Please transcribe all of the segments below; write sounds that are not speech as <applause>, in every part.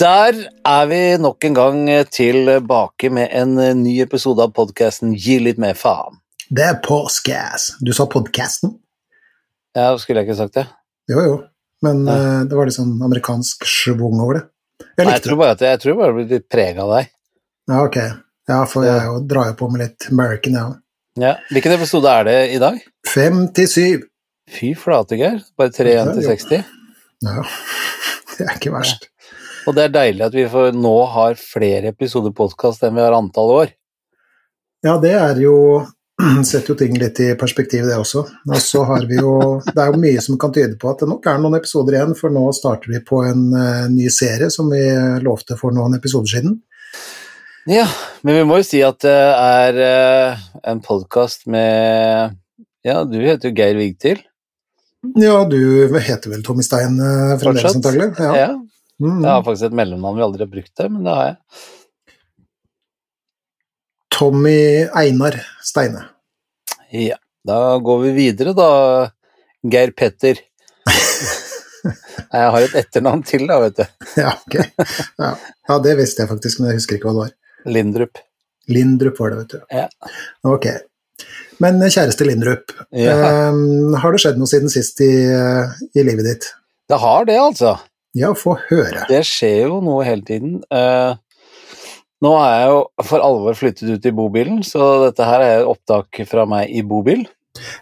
Der er vi nok en gang tilbake med en ny episode av podkasten Gi litt mer faen. Det er podcast. Du sa podcasten? Ja, skulle jeg ikke sagt det? Jo, jo. Men uh, det var litt sånn amerikansk schwung over det. Jeg, Nei, jeg tror bare at jeg, jeg tror bare det blir litt prega av deg. Ja, ok. Ja, for jeg jo, drar jo på med litt American, jeg ja. òg. Ja. Hvilken episode er det i dag? 57. Fy flate, Geir. Bare 3 igjen til 60. Ja, <laughs> det er ikke verst. Og det er deilig at vi nå har flere episoder podkast enn vi har antall år. Ja, det er jo <clears throat> setter jo ting litt i perspektiv, det også. Og så har vi jo Det er jo mye som kan tyde på at det nok er noen episoder igjen, for nå starter vi på en uh, ny serie som vi lovte for noen episoder siden. Ja, men vi må jo si at det er uh, en podkast med Ja, du heter jo Geir Vigtil. Ja, du heter vel Tommy Stein uh, fremdeles, antagelig? Ja. ja. Mm. Jeg har faktisk et mellomnavn vi aldri har brukt det, men det har jeg. Tommy Einar Steine. Ja, da går vi videre, da, Geir Petter. <laughs> jeg har et etternavn til, da, vet du. ja, ok. Ja. ja, det visste jeg faktisk, men jeg husker ikke hva det var. Lindrup. Lindrup var det, vet du. Ja. Ok. Men kjæreste Lindrup, ja. um, har det skjedd noe siden sist i, i, livet ditt? Det har det, altså. Ja, få høre. Det skjer jo noe hele tiden. Uh, nå er jeg jo for alvor flyttet ut i bobilen, så dette her er opptak fra meg i bobil.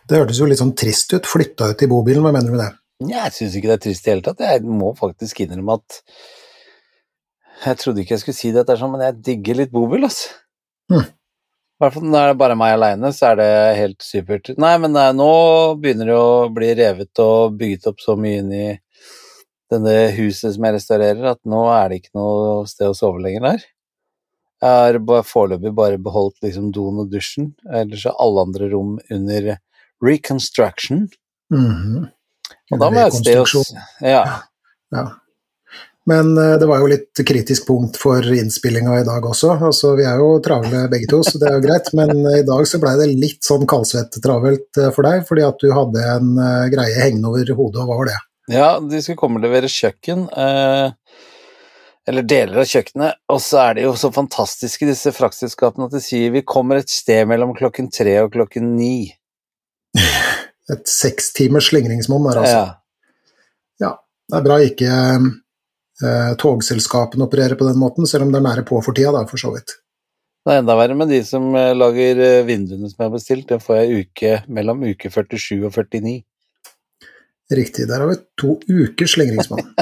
Det hørtes jo litt sånn trist ut. Flytta ut i bobilen, hva mener du med det? Jeg syns ikke det er trist i det hele tatt. Jeg må faktisk innrømme at Jeg trodde ikke jeg skulle si dette, men jeg digger litt bobil, altså. Hm. I hvert fall når det er bare meg aleine, så er det helt supert. Nei, men nei, nå begynner det å bli revet og bygget opp så mye inn i denne huset som jeg restaurerer, at nå er det ikke noe sted å sove lenger der. Jeg har foreløpig bare beholdt liksom doen og dusjen, ellers er alle andre rom under reconstruction. Mm -hmm. Og da må jeg et sted å ja. ja. Men uh, det var jo litt kritisk punkt for innspillinga i dag også. Altså, vi er jo travle begge to, så det er jo greit. Men uh, i dag så blei det litt sånn kaldsvett-travelt uh, for deg, fordi at du hadde en greie hengende over hodet, og hva var det? Ja, de skulle komme og levere kjøkken. Eh, eller deler av kjøkkenet, og så er de jo så fantastiske, disse fraktselskapene, at de sier vi kommer et sted mellom klokken tre og klokken ni. <laughs> Et sekstimers slingringsmonn der, altså. Ja. ja. Det er bra ikke eh, togselskapene opererer på den måten, selv om det er nære på for tida, da, for så vidt. Det er enda verre med de som eh, lager eh, vinduene som jeg har bestilt. Det får jeg uke, mellom uke 47 og 49. Riktig. Der har vi to ukers slingringsmonn. <laughs>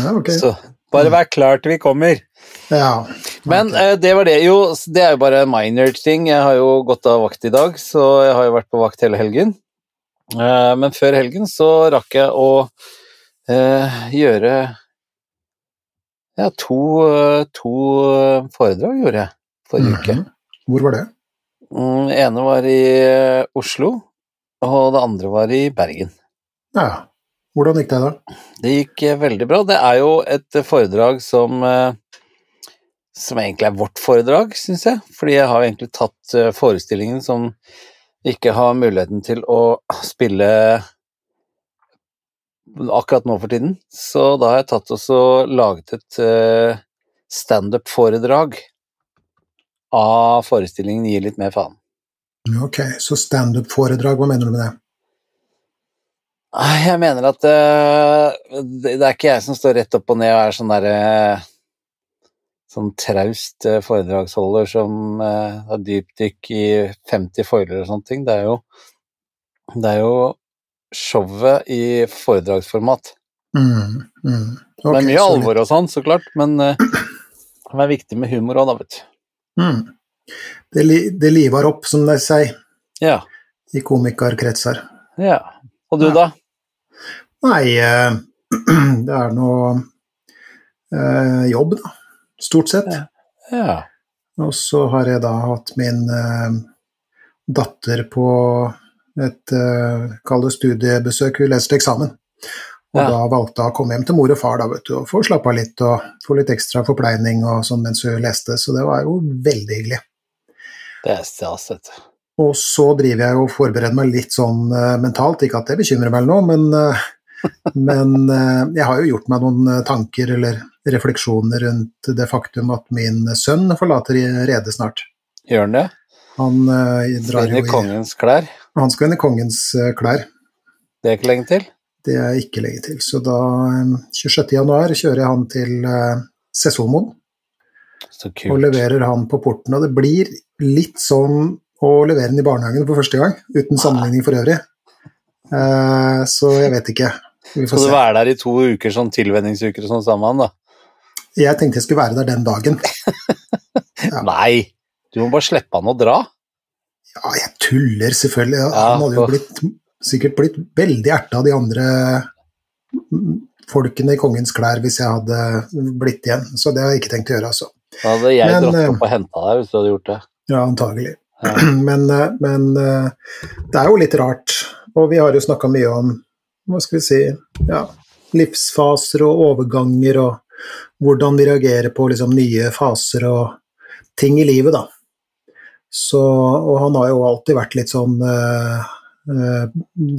Ja, okay. Så bare vær klar til vi kommer. Ja. Okay. Men uh, det var det. Jo, det er jo bare minor ting. Jeg har jo gått av vakt i dag, så jeg har jo vært på vakt hele helgen. Uh, men før helgen så rakk jeg å uh, gjøre ja, to, to, foredrag gjorde jeg forrige mm -hmm. uke. Hvor var det? Det ene var i Oslo, og det andre var i Bergen. Ja. Hvordan gikk det da? Det gikk eh, veldig bra. Det er jo et eh, foredrag som eh, som egentlig er vårt foredrag, syns jeg. Fordi jeg har egentlig tatt forestillingen som ikke har muligheten til å spille akkurat nå for tiden. Så da har jeg tatt og laget et standup-foredrag av forestillingen Gi litt mer faen. Ok, så standup-foredrag, hva mener du med det? Jeg mener at uh, det er ikke jeg som står rett opp og ned og er sånn derre uh, Sånn traust uh, foredragsholder som har dypdykk i 50 foiler og sånne ting. Det er jo Det er jo showet i foredragsformat. Mm, mm. Okay, det er mye alvor og sånn, så klart, men det er viktig med humor òg, da, vet du. Mm. Det, li det liver opp, som de sier, ja. i komikerkretser. Ja. Og du, da? Nei, eh, <clears throat> det er nå eh, jobb, da. Stort sett. Ja. ja. Og så har jeg da hatt min eh, datter på et eh, kall det studiebesøk, hun leste eksamen. Og ja. da valgte hun å komme hjem til mor og far da, vet du, og få slappe av litt og få litt ekstra forpleining og sånn mens hun leste, så det var jo veldig hyggelig. Det er stas, vet du. Og så driver jeg og forbereder meg litt sånn uh, mentalt, ikke at det bekymrer meg nå, men uh, Men eh, jeg har jo gjort meg noen eh, tanker eller refleksjoner rundt det faktum at min sønn forlater redet snart. Gjør han det? Han eh, drar jo i kongens klær? Han skal inn i kongens klær. Det er ikke lenge til? Det er ikke lenge til. Så da, eh, 26. januar, kjører jeg han til Sessolmoen Så og leverer han på porten. Og det blir litt sånn å levere den i barnehagen for første gang, uten sammenligning for øvrig. Så jeg vet ikke. Skal du se. være der i to uker, sånn tilvenningsuker og sånn sammen, da? Jeg tenkte jeg skulle være der den dagen. <laughs> Ja. Nei! Du må bare slippe han å dra. Ja, jeg tuller selvfølgelig. Ja, Han hadde jo blitt, sikkert blitt veldig erta av de andre folkene i kongens klær hvis jeg hadde blitt igjen. Så det har jeg ikke tenkt å gjøre, altså. Da hadde jeg Men, dratt eh, opp og henta deg hvis du hadde gjort det. Ja, antagelig. Ja. <clears throat> Men, eh, men eh, det er jo litt rart, og vi har jo snakka mye om hva skal vi si ja, livsfaser og overganger og hvordan vi reagerer på liksom, nye faser og ting i livet, da. Så, og han har jo alltid vært litt sånn eh, eh,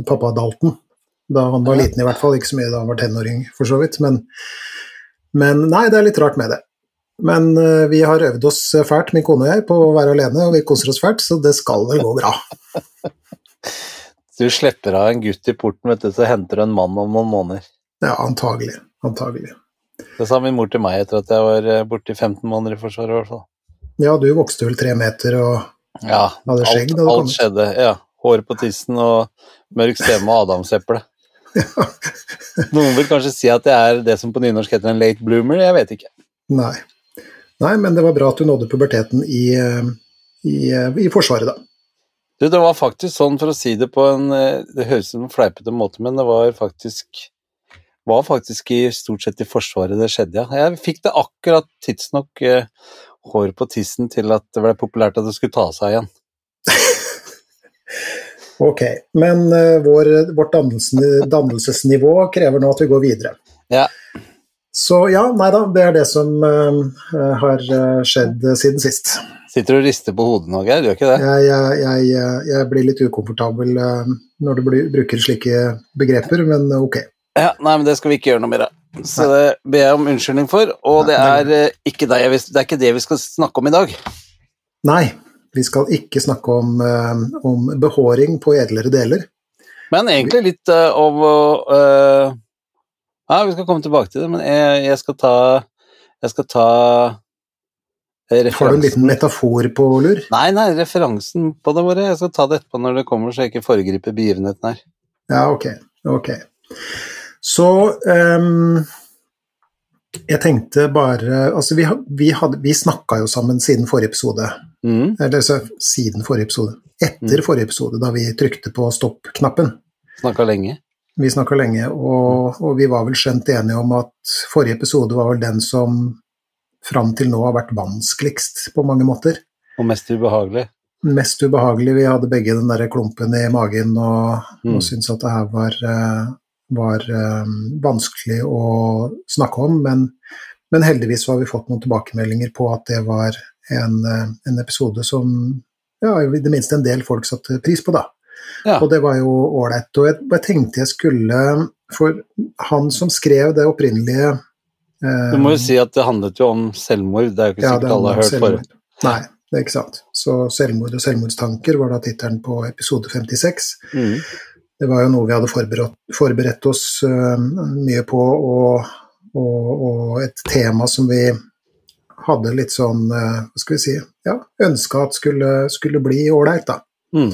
pappa Dalton. Da han var liten, i hvert fall. Ikke så mye da han var tenåring, for så vidt. Men, men nei, det er litt rart med det. Men eh, vi har øvd oss fælt, min kone og jeg, på å være alene, og vi koser oss fælt, så det skal vel gå bra. <laughs> Du slipper av en gutt i porten, vet du, så henter du en mann om noen måneder. Ja, antagelig. Antagelig. Det sa min mor til meg etter at jeg var eh, borte i 15 måneder i Forsvaret, i hvert fall. Ja, du vokste vel tre meter og Ja, Hadde skjegg da du kom alt skjedde. Ja. Hår på tissen og mørk stemme og adamseple. <laughs> Noen vil kanskje si at jeg er det som på nynorsk heter en late bloomer, jeg vet ikke. Nei. Nei, men det var bra at du nådde puberteten i, eh, i, eh, i Forsvaret, da. Du, det var faktisk sånn, for å si det på en eh, Det høres ut som en fleipete måte, men det var faktisk var faktisk i stort sett i Forsvaret det skjedde, ja. Jeg fikk det akkurat tidsnok eh, hår på tissen til at det ble populært at det skulle ta seg igjen. <laughs> Ok, men eh, vår, vårt dannelsesnivå krever nå at vi går videre. Ja. Så ja, nei da, det er det som eh, har skjedd siden sist. Sitter du og rister på hodet nå, Geir? Du gjør ikke det? Jeg, jeg, jeg, jeg blir litt ukomfortabel eh, når du bruker slike begreper, men ok. Ja, nei, men det skal vi ikke gjøre noe mer av. Så det ber jeg om unnskyldning for, og det er, eh, ikke deg, det er ikke det vi skal snakke om i dag. Nei, vi skal ikke snakke om, eh, om behåring på edlere deler. Men egentlig litt eh, om eh, Ja, vi skal komme tilbake til det, men jeg, jeg skal ta Jeg skal ta eh, Har du en liten metafor på lur? Nei, nei, referansen på det bare. Jeg skal ta det etterpå når det kommer, så jeg ikke foregriper begivenheten her. Ja, ok. ok. Så um, jeg tenkte bare Altså, vi, vi, hadde- vi snakka jo sammen siden forrige episode. Mm. Eller så, siden forrige episode. Etter Mm. forrige episode, da vi trykte på stopp-knappen. Snakka lenge. Vi snakka lenge, og, og vi var vel skjønt enige om at forrige episode var vel den som fram til nå har vært vanskeligst på mange måter. Og mest ubehagelig. Mest ubehagelig. Vi hadde begge den der klumpen i magen og, Mm. og syntes at det her var, eh, var um, vanskelig å snakke om, men, men heldigvis har vi fått noen tilbakemeldinger på at det var en, eh, en episode som ja, i det minste en del folk satte pris på, da. Ja. Og det var jo ålreit. Og jeg, jeg tenkte jeg skulle For han som skrev det opprinnelige Du må jo si at det handlet jo om selvmord. Det er jo ikke sikkert ja, alle har hørt selvmord. for. Nei, det er ikke sant. Så 'Selvmord og selvmordstanker' var da tittelen på episode 56. Mm. Det var jo noe vi hadde forberedt, forberedt oss uh, mye på, og, og, og et tema som vi hadde litt sånn, uh, hva skal vi si, ja, ønska at skulle, skulle bli ålreit, da. Mm.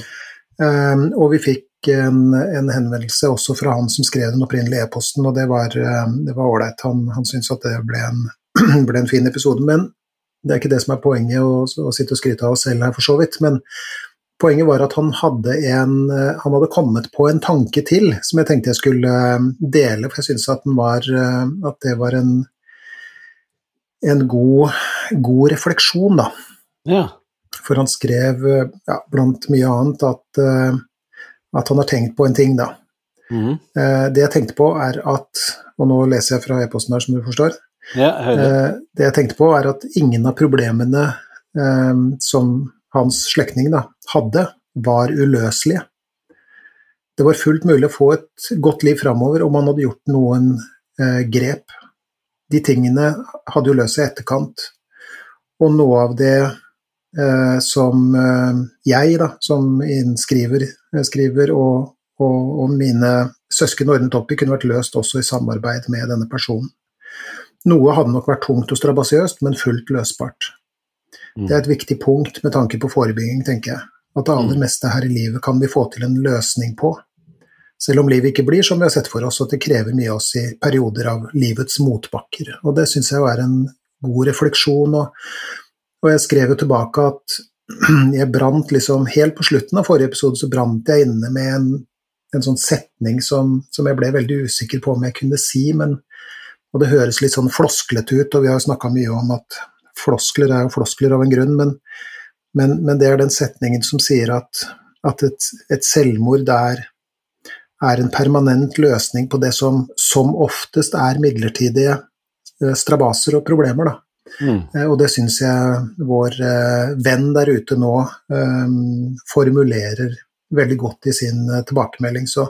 Um, og vi fikk en, en henvendelse også fra han som skrev den opprinnelige e-posten, og det var eh, det var ålreit. Han, han syntes at det ble en, <clears throat> ble en fin episode. Men det er ikke det som er poenget å, å sitte og skryte av oss selv her, for så vidt. Men poenget var at han hadde, en, eh, han hadde kommet på en tanke til som jeg tenkte jeg skulle eh, dele, for jeg syntes at, at det var en, en god, god refleksjon, da. Ja. For han skrev, ja, blant mye annet, at, at han har tenkt på en ting, da. Eh, Det jeg tenkte på, er at Og nå leser jeg fra e-posten her, som du forstår. ja. Eh, Det jeg tenkte på, er at ingen av problemene eh, som hans slektning hadde, var uløselige. det var fullt mulig å få et godt liv framover om han hadde gjort noen grep. De tingene hadde jo løst seg i etterkant. Og noe av det som eh, jeg, da, som innskriver, eh, skriver, og, og, og, mine søsken ordnet opp i, kunne vært løst også i samarbeid med denne personen. Noe hadde nok vært tungt og strabasiøst, men fullt løsbart. Mm. Det er et viktig punkt med tanke på forebygging, tenker jeg. At det aller mm. meste her i livet kan vi få til en løsning på. Selv om livet ikke blir som vi har sett for oss, at det krever mye av oss i perioder av livets motbakker. Og det syns jeg er en god refleksjon. Og, og jeg skrev jo tilbake at <clears throat> jeg brant liksom Helt på slutten av forrige episode så brant jeg inne med en, en sånn setning som, som, jeg ble veldig usikker på om jeg kunne si, men og det høres litt sånn flosklete ut, og vi har jo snakka mye om at floskler er jo floskler av en grunn, men, men, men det er den setningen som sier at, at et, et, selvmord er, er en permanent løsning på det som som oftest er midlertidige eh, strabaser og problemer. Da. Mm. Eh, og det syns jeg vår eh, venn der ute nå um, formulerer veldig godt i sin tilbakemelding. Så,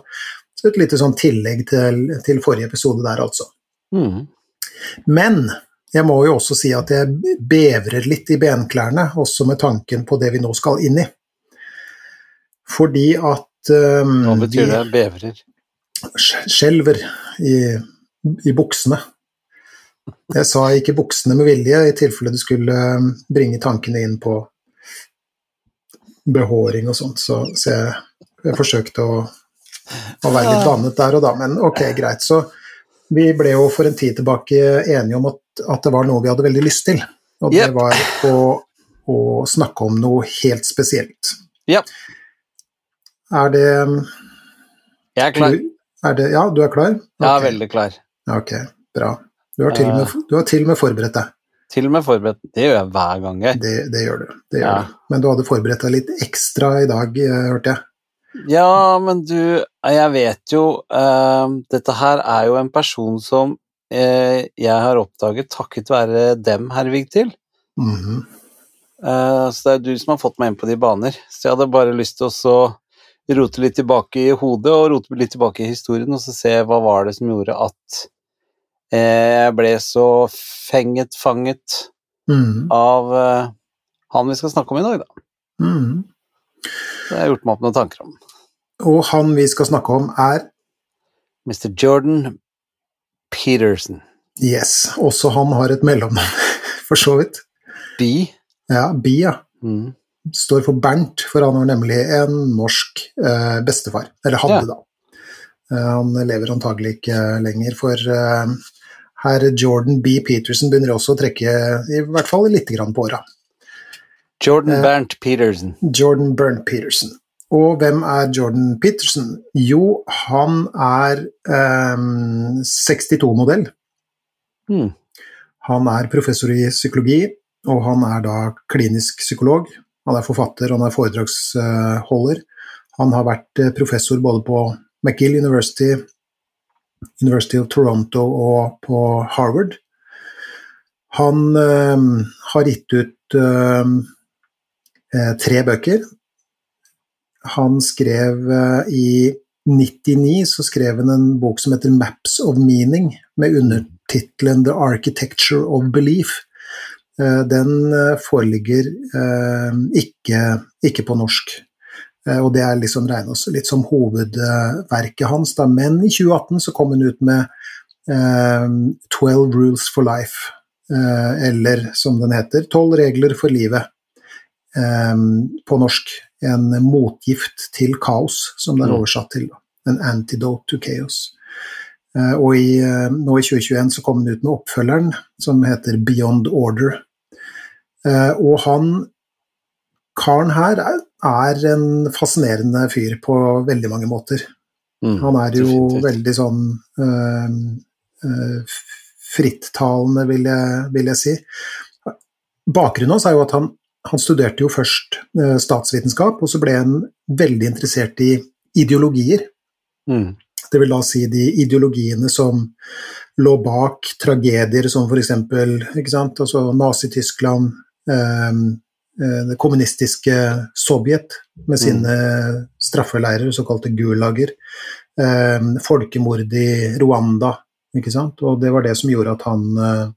så et lite sånn tillegg til, til forrige episode der, altså. Mm. Men jeg må jo også si at jeg bevrer litt i benklærne, også med tanken på det vi nå skal inn i. Fordi at um, Hva betyr det? Bevrer? Skjelver i, i, buksene. Jeg sa ikke buksene med vilje, i tilfelle du skulle um, bringe tankene inn på behåring og sånt, så, så jeg, jeg, forsøkte å, å være litt dannet der og da, men ok, greit. Så vi ble jo for en tid tilbake enige om at, at det var noe vi hadde veldig lyst til. Og det yep. var å, å, snakke om noe helt spesielt. Yep. Er det Jeg er klar. Er det, ja, du er klar? Okay. Jeg er veldig klar. Ok, bra. Du har til og med, du har til og med forberedt deg. Til og med forberedt. Det gjør jeg hver gang. Jeg. Det, det gjør du. Det gjør ja. du. Men du hadde forberedt deg litt ekstra i dag, eh, hørte jeg. Ja, men du, jeg vet jo uh, Dette her er jo en person som uh, jeg har oppdaget takket være dem, Hervig, til. Mm -hmm. uh, så det er du som har fått meg inn på de baner. Så jeg hadde bare lyst til å rote litt tilbake i hodet og rote litt tilbake i historien, og så se hva var det som gjorde at jeg ble så fenget, fanget mm. av han vi skal snakke om i dag, da. Mm. Det har jeg gjort meg opp noen tanker om. Og han vi skal snakke om, er Mr. Jordan Peterson. Yes. Også han har et mellomnavn, <laughs> for så vidt. B? Ja, B, ja. Mm. Står for Bernt, for han var nemlig en norsk eh, bestefar. Eller hadde, ja. da. Eh, han lever antagelig ikke lenger, for eh, herr Jordan B. Peterson begynner også å trekke i hvert fall litt grann på åra. Jordan eh, Bernt Peterson. Jordan Bernt Peterson. Og hvem er Jordan Peterson? Jo, han er eh, 62-modell. Hmm. Han er professor i psykologi, og han er da klinisk psykolog. Han er forfatter, han er foredragsholder. Han har vært eh, professor både på McGill University, University of Toronto og på Harvard. Han eh, har gitt ut Eh, tre bøker. Han skrev eh, i 99 så skrev han en bok som heter 'Maps of Meaning', med undertittelen 'The Architecture of Belief'. Eh, den foreligger ikke, ikke på norsk. Og det er liksom regnet litt som hovedverket hans. Da. Men i 2018 så kom hun ut med 'Twelve Rules for Life', eller som den heter, 'Tolv regler for livet'. eh, på norsk en motgift til kaos, som det er mm. oversatt til. En antidote to chaos. Eh, og i, eh, nå i 2021 så kom den ut med oppfølgeren, som heter Beyond Order. Eh, og han karen her er, er en fascinerende fyr på veldig mange måter. Mm, han er jo definitivt. veldig sånn øh, øh, frittalende, vil jeg, vil jeg si. Bakgrunnen hans er jo at han han studerte jo først øh, statsvitenskap, og så ble han veldig interessert i ideologier. Mm. Det vil da si de ideologiene som lå bak tragedier som f.eks. Altså Nazi-Tyskland, eh, det kommunistiske Sovjet med mm. sine straffeleirer, såkalte gulager. Eh, folkemord i Rwanda, ikke sant. Og det var det som gjorde at han, eh,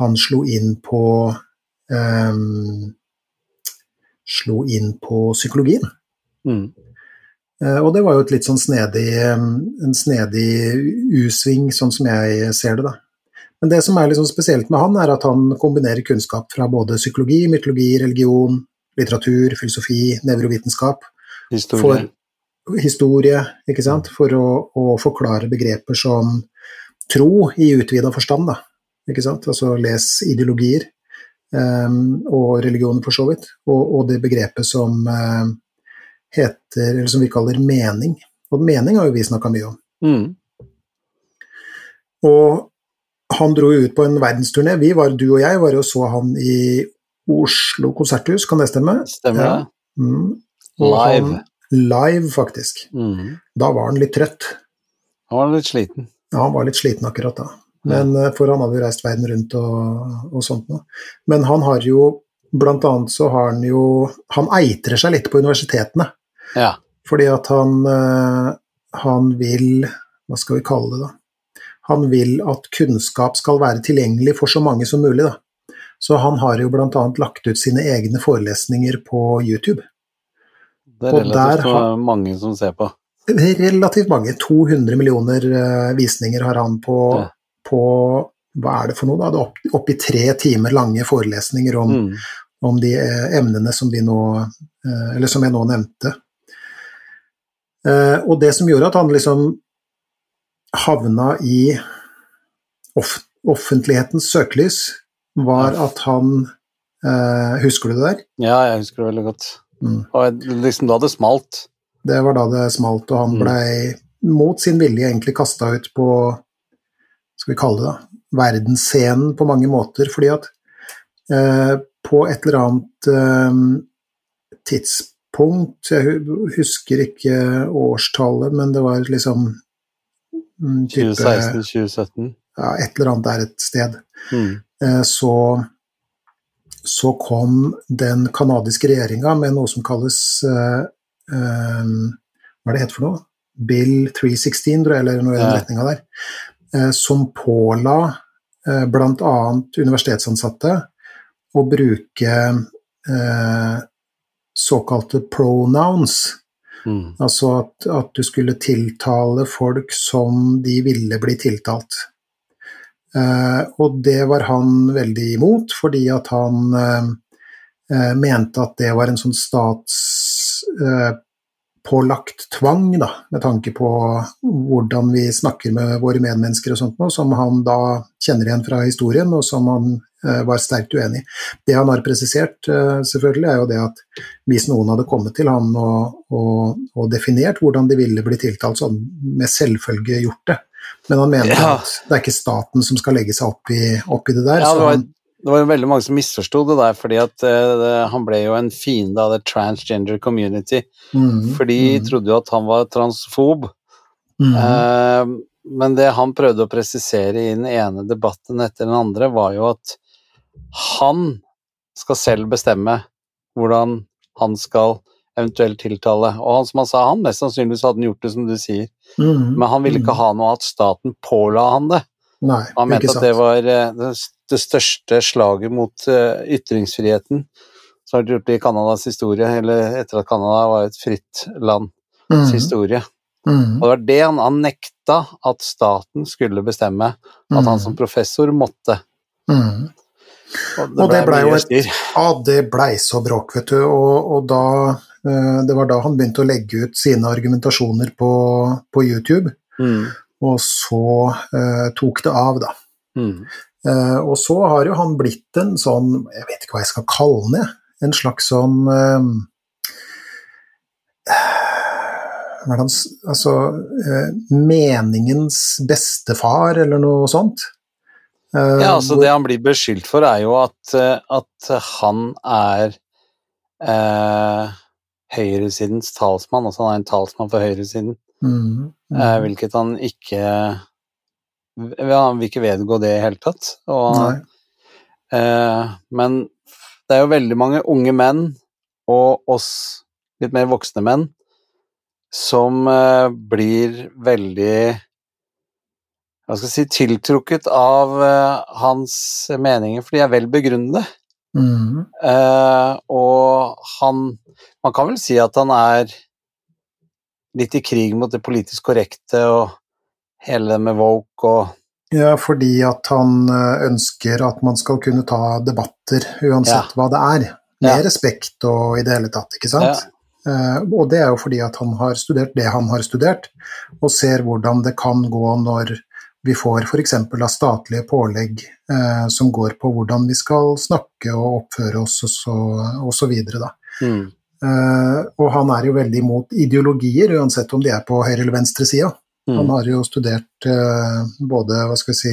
han slo inn på eh, Slo inn på psykologien. Mm. Eh, og det var jo et litt sånn snedig, eh, en snedig U-sving, sånn som jeg ser det, da. Men det som er sånn spesielt med han, er at han kombinerer kunnskap fra både psykologi, mytologi, religion, litteratur, filosofi, nevrovitenskap. Historie. For historie, ikke sant. For å, å forklare begreper som tro i utvida forstand, da. Ikke sant. Altså les ideologier. Um, og religioner, for så vidt. Og, og det begrepet som uh, heter, eller som vi kaller mening. Og mening har jo vi snakka mye om. Mm. Og han dro jo ut på en verdensturné. Vi var, du og jeg var jo så han i Oslo konserthus, kan det stemme? Stemmer det. Ja. Mm. Live. Han, live, faktisk. Mm. Da var han litt trøtt. Han var litt sliten. Ja, han var litt sliten akkurat da. Men, ja. For han hadde jo reist verden rundt og, og sånt noe. Men han har jo Blant annet så har han jo Han eitrer seg litt på universitetene. Ja. Fordi at han, eh, han vil Hva skal vi kalle det, da? Han vil at kunnskap skal være tilgjengelig for så mange som mulig, da. Så han har jo bl.a. lagt ut sine egne forelesninger på YouTube. Det er relativt har- mange som ser på. Relativt mange. 200 millioner eh, visninger har han på, på Hva er det for noe, da? Det er opp, oppi tre timer lange forelesninger om, Mm. om de eh, emnene som vi nå eh, Eller som jeg nå nevnte. Og det som gjorde at han liksom havna i off offentlighetens søkelys, var at han eh, Husker du det der? Ja, jeg husker det veldig godt. Mm. Og liksom da det smalt. Det var da det smalt, og han Mm. blei mot sin vilje egentlig kasta ut på Skal vi kalle det da, verdensscenen på mange måter, fordi at eh, på et eller annet eh, tidspunkt Jeg husker ikke årstallet, men det var liksom 2016-2017. ja, Et eller annet der et sted. Mm. Eh, så, så kom den canadiske regjeringa med noe som kalles uh, Hva er det het for noe? Bill 316, tror jeg, eller noe i den retninga der. Som påla uh, bl.a. universitetsansatte å bruke såkalte pronouns. Mm. Altså at, at du skulle tiltale folk som de ville bli tiltalt. Eh, og det var han veldig imot, fordi at han eh, eh, mente at det var en sånn statspålagt tvang, da, med tanke på hvordan vi snakker med våre medmennesker og sånt noe, som han da kjenner igjen fra historien, og som han eh, var sterkt uenig. Det han har presisert, eh, selvfølgelig, er jo det at hvis noen hadde kommet til han og, og, og definert hvordan de ville bli tiltalt, så hadde han med selvfølge gjort det. Men han mener Ja. at det er ikke staten som skal legge seg opp i, opp i det der. Ja, det var, han, det var veldig mange som misforsto det der, fordi at eh, det, han ble jo en fiende av det transgender community. mm, For de mm, trodde jo at han var transfob. mm, Eh, men det han prøvde å presisere i den ene debatten etter den andre, var jo at han skal selv bestemme hvordan han skal eventuelt tiltale. Og han, som han sa, han mest sannsynligvis hadde gjort det som du sier, mm, men han ville ikke mm. ha noe at staten påla han det. Nei, Han mente at det var eh, det, største slaget mot eh, ytringsfriheten som har vært gjort i Canadas historie, eller etter at Canada var et fritt lands Mm, historie. mm, Og det var det han, han nekta at staten skulle bestemme, at han som professor måtte. mm. Og Og det ble jo et- Ja, det blei så bråk, vet du. Og, og da eh, Det var da han begynte å legge ut sine argumentasjoner på, på YouTube. Mm. Og så eh, tok det av, da. Mm. Eh, og så har jo han blitt en sånn Jeg vet ikke hva jeg skal kalle han, jeg. En slags sånn Altså eh, Meningens bestefar, eller noe sånt. Eh, Ja, altså Det han blir beskyldt for, er jo at, eh, at han er eh, høyresidens talsmann. Altså han er en talsmann for høyresiden, Mm, mm. eh, hvilket han ikke Han vil ikke vedgå det i det hele tatt. Og, eh, men det er jo veldig mange unge menn, og oss litt mer voksne menn, som eh, blir veldig hva skal jeg si, tiltrukket av uh, hans meninger, for de er vel begrunnede. Mm. Uh, og han Man kan vel si at han er litt i krig mot det politisk korrekte og hele det med woke og Ja, fordi at han eh, ønsker at man skal kunne ta debatter uansett Ja. hva det er. Med Ja. respekt og i det hele tatt, ikke sant? Eh, og det er jo fordi at han har studert det han har studert, og ser hvordan det kan gå når vi får f.eks. av statlige pålegg eh, som går på hvordan vi skal snakke og oppføre oss og så, og så videre, da. mm, Eh, og han er jo veldig imot ideologier, uansett om de er på høyre- eller venstresida. Han mm, har jo studert eh, både hva skal vi si,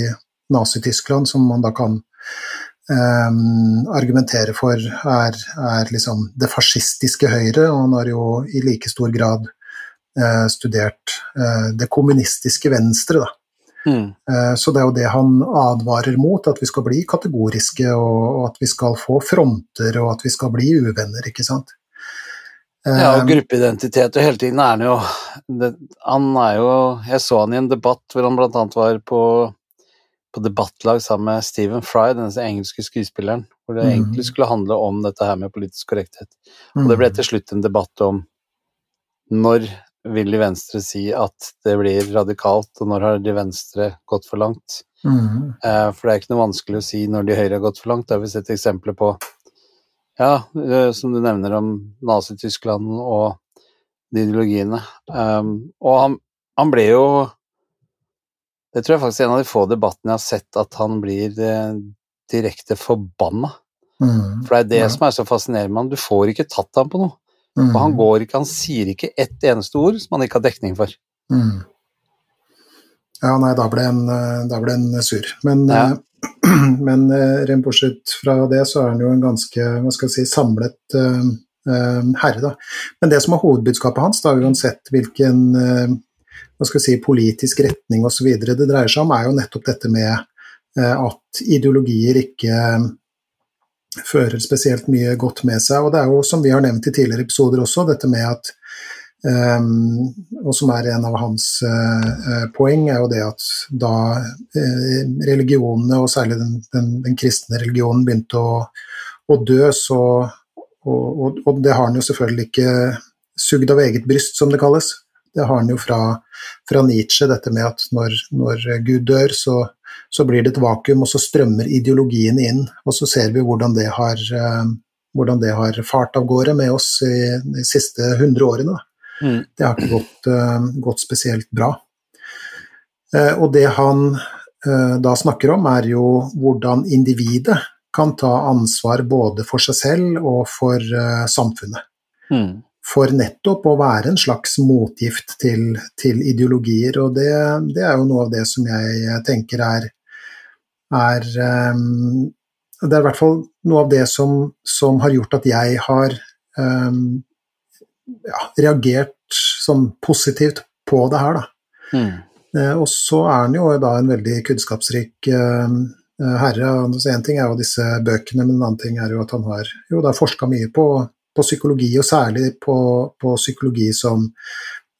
Nazi-Tyskland, som man da kan eh, argumentere for er, er liksom det fascistiske Høyre, og han har jo i like stor grad eh, studert eh, det kommunistiske Venstre. Da. Mm, Eh, så det er jo det han advarer mot, at vi skal bli kategoriske, og, at vi skal få fronter, og at vi skal bli uvenner, ikke sant. Ja, og Eh, gruppeidentitet, og hele tiden er han jo det, Han er jo Jeg så han i en debatt hvor han blant annet var på, på debattlag sammen med Stephen Fry, denne engelske skuespilleren, hvor det egentlig skulle handle om dette her med politisk korrekthet. Og det ble til slutt en debatt om når vil de venstre si at det blir radikalt, og når har de venstre gått for langt? mm, for det er ikke noe vanskelig å si når de høyre har gått for langt. Det har vi sett eksempler på, ja, eh, som du nevner om Nazi-Tyskland og de ideologiene. Um, og han, han ble jo Det tror jeg faktisk er en av de få debattene jeg har sett at han blir eh, direkte forbanna. mm, For det er det Ja. som er så fascinerende med han. Du får ikke tatt ham på noe. Mm, Og han går ikke, han sier ikke ett eneste ord som han ikke har dekning for. Mm. Ja, nei, da ble en, eh, da ble en sur. Men, Ja. eh, <clears throat> men eh, rent bortsett fra det, så er han jo en ganske hva skal jeg si, samlet eh, eh, herre, da. Men det som er hovedbudskapet hans, da, uansett hvilken eh, hva skal jeg si, politisk retning osv. det dreier seg om, er jo nettopp dette med eh, at ideologier ikke eh, fører spesielt mye godt med seg. Og det er jo, som vi har nevnt i tidligere episoder også, dette med at Um, og som er en av hans uh, poeng, er jo det at da uh, religionene, og særlig den, den, den kristne religionen, begynte å, å dø, så og, og, og, det har han jo selvfølgelig ikke sugd av eget bryst, som det kalles. Det har han jo fra, fra Nietzsche, dette med at når, når Gud dør, så, så, blir det et vakuum, og så strømmer ideologien inn. Og så ser vi hvordan det har, uh, hvordan det har fart av gårde med oss i de siste hundre årene. Mm. Det har ikke gått, uh, gått spesielt bra. Uh, og det han da snakker om, er jo hvordan individet kan ta ansvar både for seg selv og for samfunnet. Mm. For nettopp å være en slags motgift til, til ideologier, og det, det, er jo noe av det som jeg tenker er, er um, Det er i hvert fall noe av det som, som har gjort at jeg har um, ja, reagert sånn positivt på det her, da. Mm. Uh, og så er han jo da en veldig kunnskapsrik uh, herre. Én en ting er jo disse bøkene, men en annen ting er jo at han har jo da forska mye på, på, psykologi, og særlig på, på, psykologi som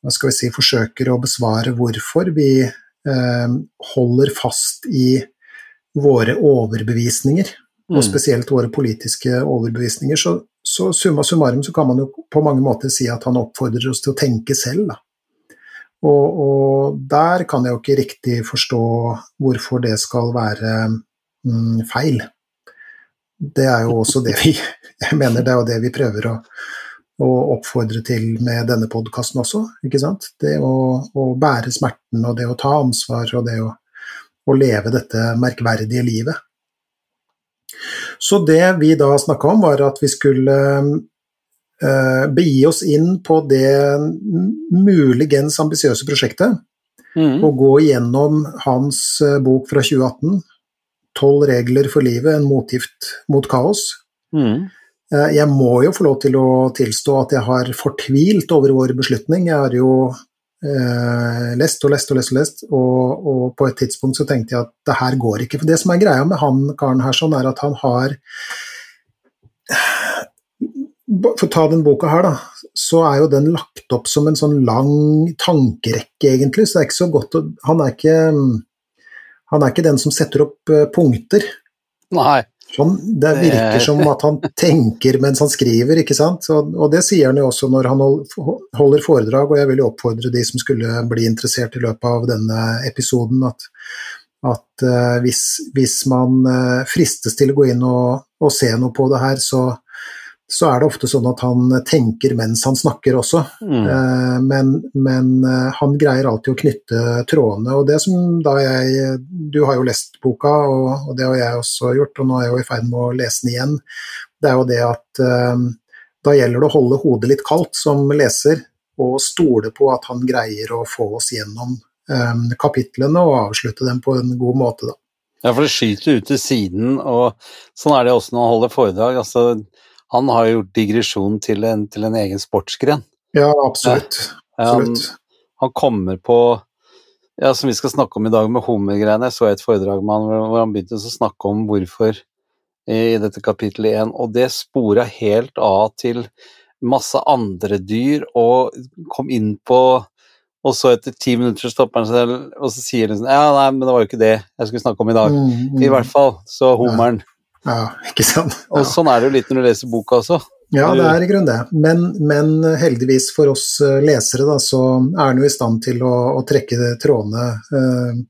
hva skal vi si, forsøker å besvare hvorfor vi eh, holder fast i våre overbevisninger, Mm. og spesielt våre politiske overbevisninger. Så, så summa summarum så kan man jo på mange måter si at han oppfordrer oss til å tenke selv, da. Og, og, der kan jeg jo ikke riktig forstå hvorfor det skal være mm, feil. Det er jo også det vi Jeg mener det er jo det vi prøver å, å oppfordre til med denne podkasten også, ikke sant. Det å, å, bære smerten og det å ta ansvar og det å, å leve dette merkverdige livet. Så det vi da snakka om, var at vi skulle uh, begi oss inn på det muligens ambisiøse prosjektet. Mm. Og gå igjennom hans uh, bok fra 2018, 'Tolv regler for livet en motgift mot kaos'. Mm. Uh, jeg må jo få lov til å tilstå at jeg har fortvilt over vår beslutning. Jeg har jo lest og lest og lest, og lest, og, og på et tidspunkt så tenkte jeg at det her går ikke. For det som er greia med han karen her, sånn er at han har For å ta den boka her, da, så er jo den lagt opp som en sånn lang tankerekke, egentlig. Så det er ikke så godt å Han er ikke, han er ikke den som setter opp uh, punkter. Nei. Sånn, det virker som at han <laughs> tenker mens han skriver, ikke sant. Og, og det sier han jo også når han holder foredrag, og jeg vil jo oppfordre de som skulle bli interessert i løpet av denne episoden, at, at uh, hvis, hvis, man uh, fristes til å gå inn og, og se noe på det her, så så er det ofte sånn at han tenker mens han snakker også. Mm. Eh, men, men, eh, han greier alltid å knytte trådene. Og det som da jeg Du har jo lest boka, og, og det har jeg også gjort, og nå er jeg jo i ferd med å lese den igjen. Det er jo det at uh, da gjelder det å holde hodet litt kaldt som leser, og stole på at han greier å få oss gjennom kapitlene og avslutte dem på en god måte, da. Ja, for det skyter ut til siden, og sånn er det også når han holder foredrag. altså han har gjort digresjon til en, til en egen sportsgren. Ja, absolutt. absolutt. Han, han, kommer på ja, som vi skal snakke om i dag med hummergreiene. Jeg så et foredrag med han hvor han begynte å snakke om hvorfor i dette kapittelet 1, og det spora helt av til masse andre dyr, og kom inn på og så etter ti minutter stopper han seg, og så sier han sånn Ja, nei, men det var jo ikke det jeg skulle snakke om i dag. Mm, mm. I hvert fall. Så hummeren. Ja. Ja, ikke sant. Ja. Og sånn er det jo litt når du leser boka også. Ja, det er i grunnen det. Men, men, heldigvis for oss eh, lesere, da, så er den jo i stand til å, å trekke trådene eh,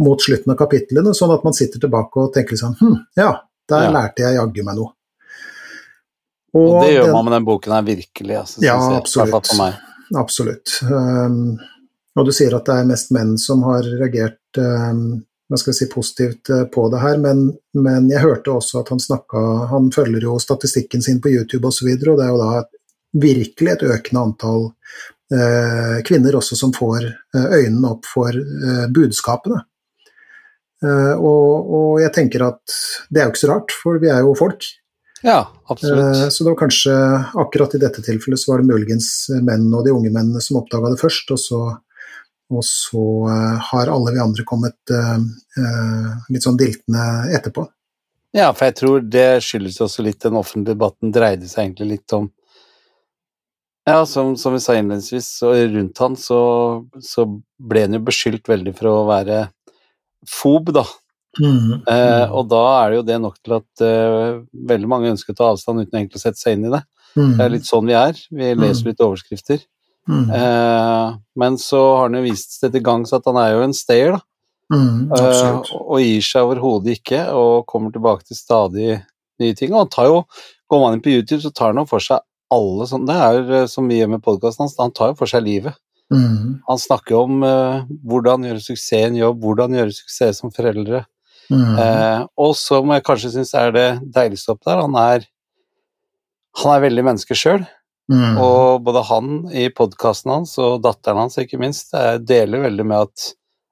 mot slutten av kapitlene, sånn at man sitter tilbake og tenker sånn Hm, ja, der ja. lærte jeg jaggu meg noe. Og, og det gjør den, man med den boken her virkelig, altså, ja, absolutt. Absolutt. Um, og du sier at det er mest menn som har reagert um, hva skal jeg si, positivt eh, på det her, men, men jeg hørte også at han snakka Han følger jo statistikken sin på YouTube osv., og, så videre, og det er jo da virkelig et økende antall eh, kvinner også som får eh, øynene opp for eh, budskapene. Eh, og, og, jeg tenker at det er jo ikke så rart, for vi er jo folk. Ja, absolutt. Eh, så det var kanskje akkurat i dette tilfellet så var det muligens menn og de unge mennene som oppdaga det først, og så og så eh, har alle vi andre kommet uh, uh, litt sånn diltende etterpå. Ja, for jeg tror det skyldes også litt den offentlige debatten dreide seg egentlig litt om Ja, som, som vi sa innledningsvis, så rundt han så, så ble han jo beskyldt veldig for å være fob, da. Mm, mm. og da er det jo det nok til at veldig mange ønsker å ta avstand uten egentlig å sette seg inn i det. Mm. Det er litt sånn vi er. Vi leser mm. litt overskrifter. Mm. Eh, men så har han jo vist seg til gangs at han er jo en stayer, da. Mm, eh, og gir seg overhodet ikke, og kommer tilbake til stadig nye ting. Og han tar jo, går man inn på YouTube, så tar han jo for seg alle sånne Det er eh, som vi gjør med podkasten hans, han tar jo for seg livet. Mm. Han snakker om uh, hvordan gjøre suksess i en jobb, hvordan gjøre suksess som foreldre. Mm. Uh, og så må jeg kanskje synes er det deiligste opp der, han er, han er veldig menneske sjøl. Mm. Og både han i podkasten hans og datteren hans, ikke minst, deler veldig med at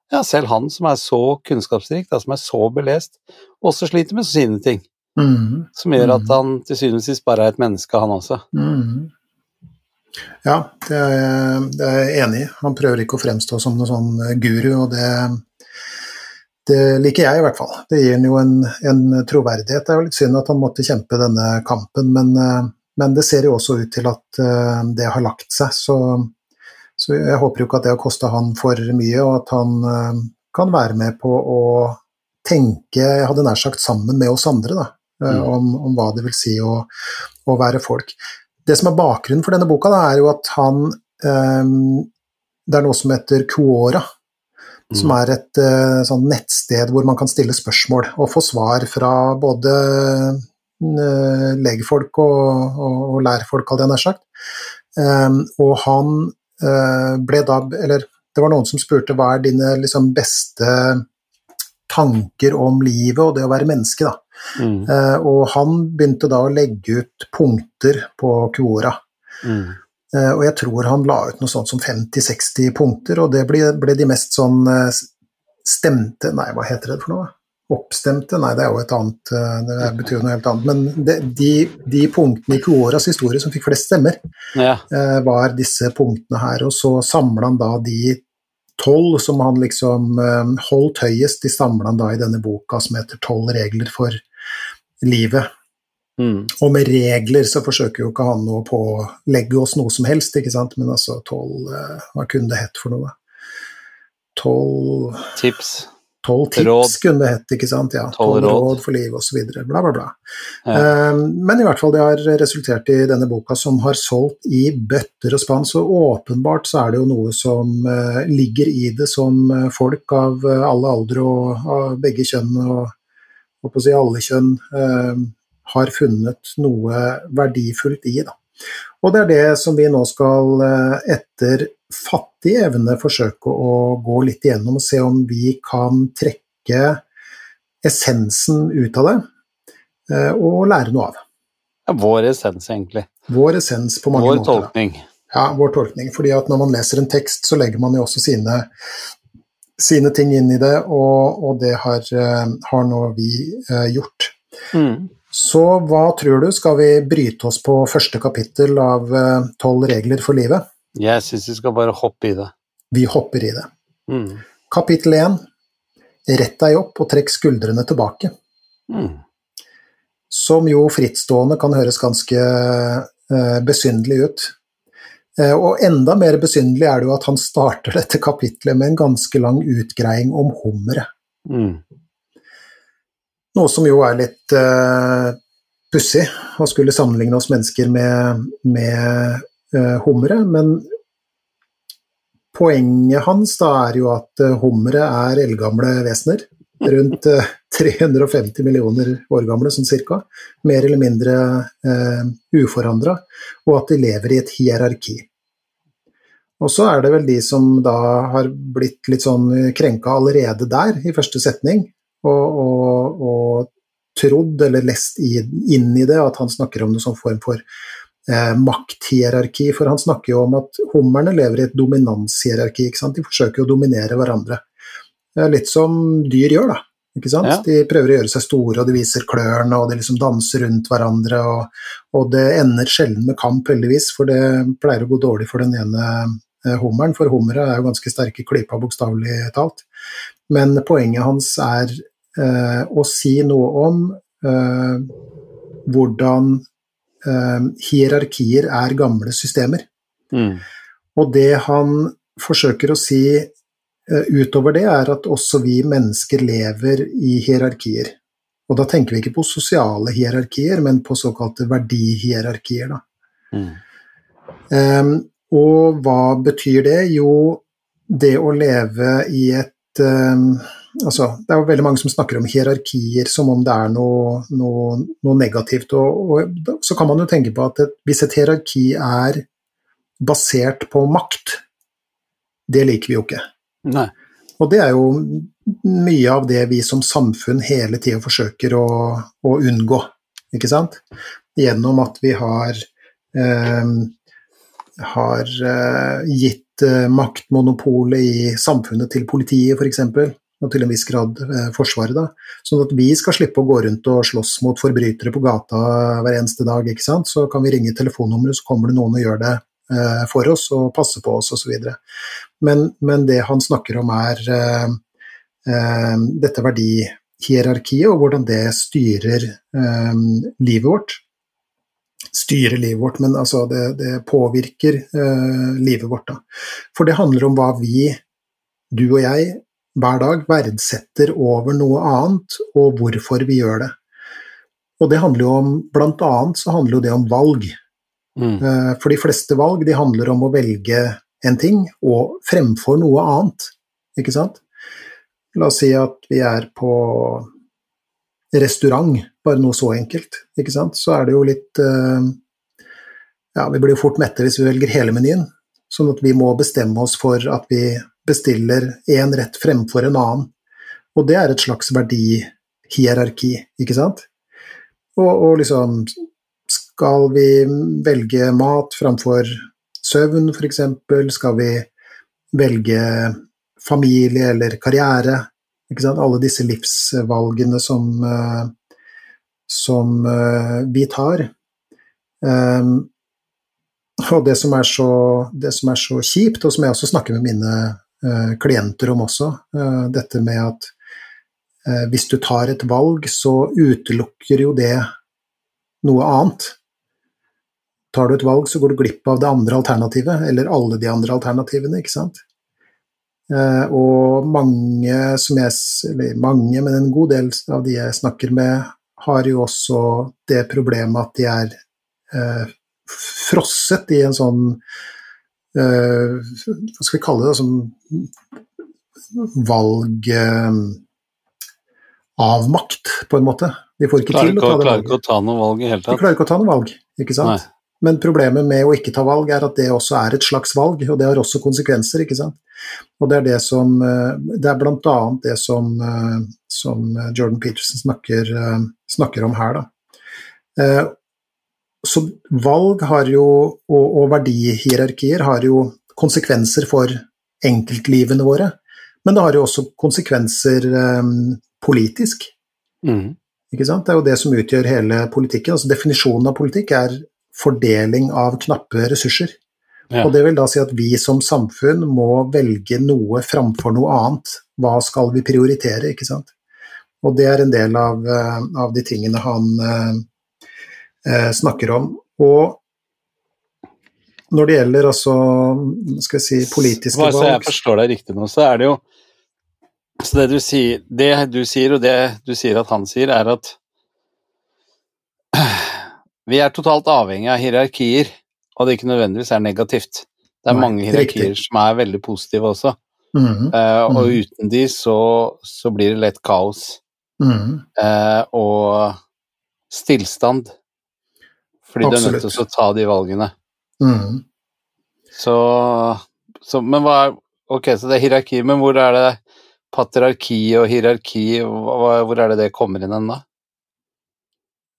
ja, selv han som er så kunnskapsrik, da, som er så belest, også sliter med sine ting. Mm. Som gjør at mm. han til syvende og sist bare er et menneske, han også. Mm. Ja, det er, jeg, det er jeg enig i. Han prøver ikke å fremstå som noen sånn eh, guru, og det, det liker jeg i hvert fall. Det gir han jo en, en, troverdighet. Det er jo litt synd at han måtte kjempe denne kampen, men uh, men det ser jo også ut til at uh, det har lagt seg, så, så, jeg håper jo ikke at det har kosta han for mye, og at han uh, kan være med på å tenke, jeg hadde nær sagt sammen med oss andre, da, uh, mm. om, om, hva det vil si å, å, være folk. Det som er bakgrunnen for denne boka, da, er jo at han um, Det er noe som heter Quora. Mm. Som er et sånn nettsted hvor man kan stille spørsmål og få svar fra både Eh, legefolk og, og, og lærfolk, hadde jeg nær sagt. Um, og han uh, ble da Eller det var noen som spurte hva er dine liksom, beste tanker om livet og det å være menneske, da. Mm. Uh, og han begynte da å legge ut punkter på Quora. Mm. Uh, og jeg tror han la ut noe sånt som 50-60 punkter, og det ble, ble de mest sånn stemte Nei, hva heter det for noe? Oppstemte, nei det er jo et annet, eh, det betyr noe helt annet. Men det, de, de, punktene i Kuoras historie som fikk flest stemmer, ja. Eh, var disse punktene her. Og så samla han da de tolv som han liksom eh, holdt høyest, de samla han da i denne boka som heter 'Tolv regler for livet'. Mm. Og med regler så forsøker jo ikke han å pålegge oss noe som helst, ikke sant, men altså tolv eh, Hva kunne det hett for noe? Tolv Tips. Tolv tips Råd. kunne det hett, ikke sant? Ja. Tolv råd. råd for livet osv. Bla, bla, bla. Ja. Um, Men i hvert fall det har resultert i denne boka som har solgt i bøtter og spann, så åpenbart så er det jo noe som uh, ligger i det som eh, folk av uh, alle aldre og av begge kjønn og, og på å si alle kjønn uh, har funnet noe verdifullt i. Da. Og det er det som vi nå skal etter fattig evne forsøke å gå litt igjennom og se om vi kan trekke essensen ut av det eh, og lære noe av. Ja, vår essens, egentlig. Vår essens på mange Vår måter. Vår tolkning. Ja, vår tolkning. fordi at når man leser en tekst, så legger man jo også sine, sine ting inn i det, og, og det har, eh, har nå vi eh, gjort. Mm. Så hva tror du, skal vi bryte oss på første kapittel av tolv regler for livet? Jeg syns vi skal bare hoppe i det. Vi hopper i det. Mm. Kapittel 1. Rett deg opp og trekk skuldrene tilbake. Mm. Som jo frittstående kan høres ganske eh, besynderlig ut. Eh, og enda mer besynderlig er det jo at han starter dette kapitlet med en ganske lang utgreiing om hummeret. Mm. Noe som jo er litt uh, pussig, å skulle sammenligne oss mennesker med, med eh, hummere. Men poenget hans da er jo at uh, hummere er eldgamle vesener. Rundt eh, <laughs> 350 millioner år gamle, sånn cirka. Mer eller mindre uh, uforandra. Og at de lever i et hierarki. Og så er det vel de som da har blitt litt sånn krenka allerede der, i første setning, og, og, og trodd eller lest inn i det at han snakker om noen sånn form for eh, makthierarki. For han snakker jo om at hummerne lever i et dominanshierarki. De forsøker å dominere hverandre. Er litt som dyr gjør, da. Ja. De prøver å gjøre seg store, og de viser klørne, og de liksom danser rundt hverandre. Og, og det ender sjelden med kamp, heldigvis, for det pleier å gå dårlig for den ene eh, hummeren. For hummere er jo ganske sterke i klypa, bokstavelig talt. Men poenget hans er eh, å si noe om eh, hvordan hierarkier er gamle systemer. Mm. Og det han forsøker å si eh, utover det, er at også vi mennesker lever i hierarkier. Og da tenker vi ikke på sosiale hierarkier, men på såkalte verdihierarkier. Mm. Ehm, og hva betyr det? Jo, det å leve i et ehm, altså, Det er jo veldig mange som snakker om hierarkier som om det er noe, noe, noe negativt. Og, og så kan man jo tenke på at et, hvis et hierarki er basert på makt, det liker vi jo ikke. Nei. Og det er jo mye av det vi som samfunn hele tida forsøker å, å unngå, ikke sant? Gjennom at vi har, eh, har gitt eh, maktmonopolet i samfunnet til politiet, f.eks., og til en viss grad eh, Forsvaret, da. Sånn at vi skal slippe å gå rundt og slåss mot forbrytere på gata hver eneste dag, ikke sant. Så kan vi ringe telefonnummeret, så kommer det noen og gjør det eh, for oss og passer på oss osv. Men, men det han snakker om er eh, eh, dette verdihierarkiet, og hvordan det styrer eh, livet vårt. Styrer livet vårt, men altså det, det påvirker eh, livet vårt. Da. For det handler om hva vi, du og jeg, hver dag verdsetter over noe annet, og hvorfor vi gjør det. Og det handler jo om, blant annet så handler jo det om valg. Mm. Eh, For de fleste valg de handler om å velge en ting og fremfor noe annet, ikke sant? La oss si at vi er på restaurant, bare noe så enkelt, ikke sant? Så er det jo litt eh, Ja, vi blir jo fort mette hvis vi velger hele menyen, sånn at vi må bestemme oss for at vi bestiller én rett fremfor en annen. Og det er et slags verdihierarki, ikke sant? Og, og liksom skal vi velge mat framfor søvn, f.eks.? Skal vi velge familie eller karriere? Ikke sant? Alle disse livsvalgene som, eh, som eh, vi tar. Um, og det som, så, det som er så kjipt, og som jeg også snakker med mine klienter om også, eh, dette med at eh, hvis du tar et valg, så utelukker jo det noe annet. Tar du et valg, så går du glipp av det andre alternativet, eller alle de andre alternativene, ikke sant. Eh, og mange som jeg Eller mange, men en god del av de jeg snakker med, har jo også det problemet at de er eh, frosset i en sånn eh, Hva skal vi kalle det? Som valg eh, avmakt, på en måte. De får ikke Klarer til å ta det klarer valget. ikke å ta noe valg i hele De klarer ikke å ta noe valg, ikke sant. Nei. Men problemet med å ikke ta valg er at det også er et slags valg, og det har også konsekvenser, ikke sant. Og det er det som eh, Det er blant annet det som, eh, som Jordan Peterson snakker, eh, snakker om her, da. Eh, Så valg har jo, og, og verdihierarkier har jo konsekvenser for enkeltlivene våre, men det har jo også konsekvenser um, politisk. Mm. Ikke sant? Det er jo det som utgjør hele politikken. Altså Definisjonen av politikk er fordeling av knappe ressurser. Ja. Og det vil da si at vi som samfunn må velge noe framfor noe annet. Hva skal vi prioritere, ikke sant? Og det er en del av, eh, av de tingene han eh, snakker om. Og når det gjelder altså skal jeg si, politiske Bare så jeg forstår deg riktig nå, så er det jo Så det du sier, det du sier, og det du sier at han sier, er at vi er totalt avhengig av hierarkier, og det ikke nødvendigvis er negativt. Det er Nei, mange hierarkier riktig. som er veldig positive også, Mm -hmm. uh, og Mhm. uten de så, så blir det lett kaos Mm -hmm. uh, og stillstand. Fordi du er nødt til å ta de valgene. Mm. Så, så Men hva er Ok, så det er hierarki, men hvor er det patriarki og hierarki hva, Hvor er det det kommer inn hen, da?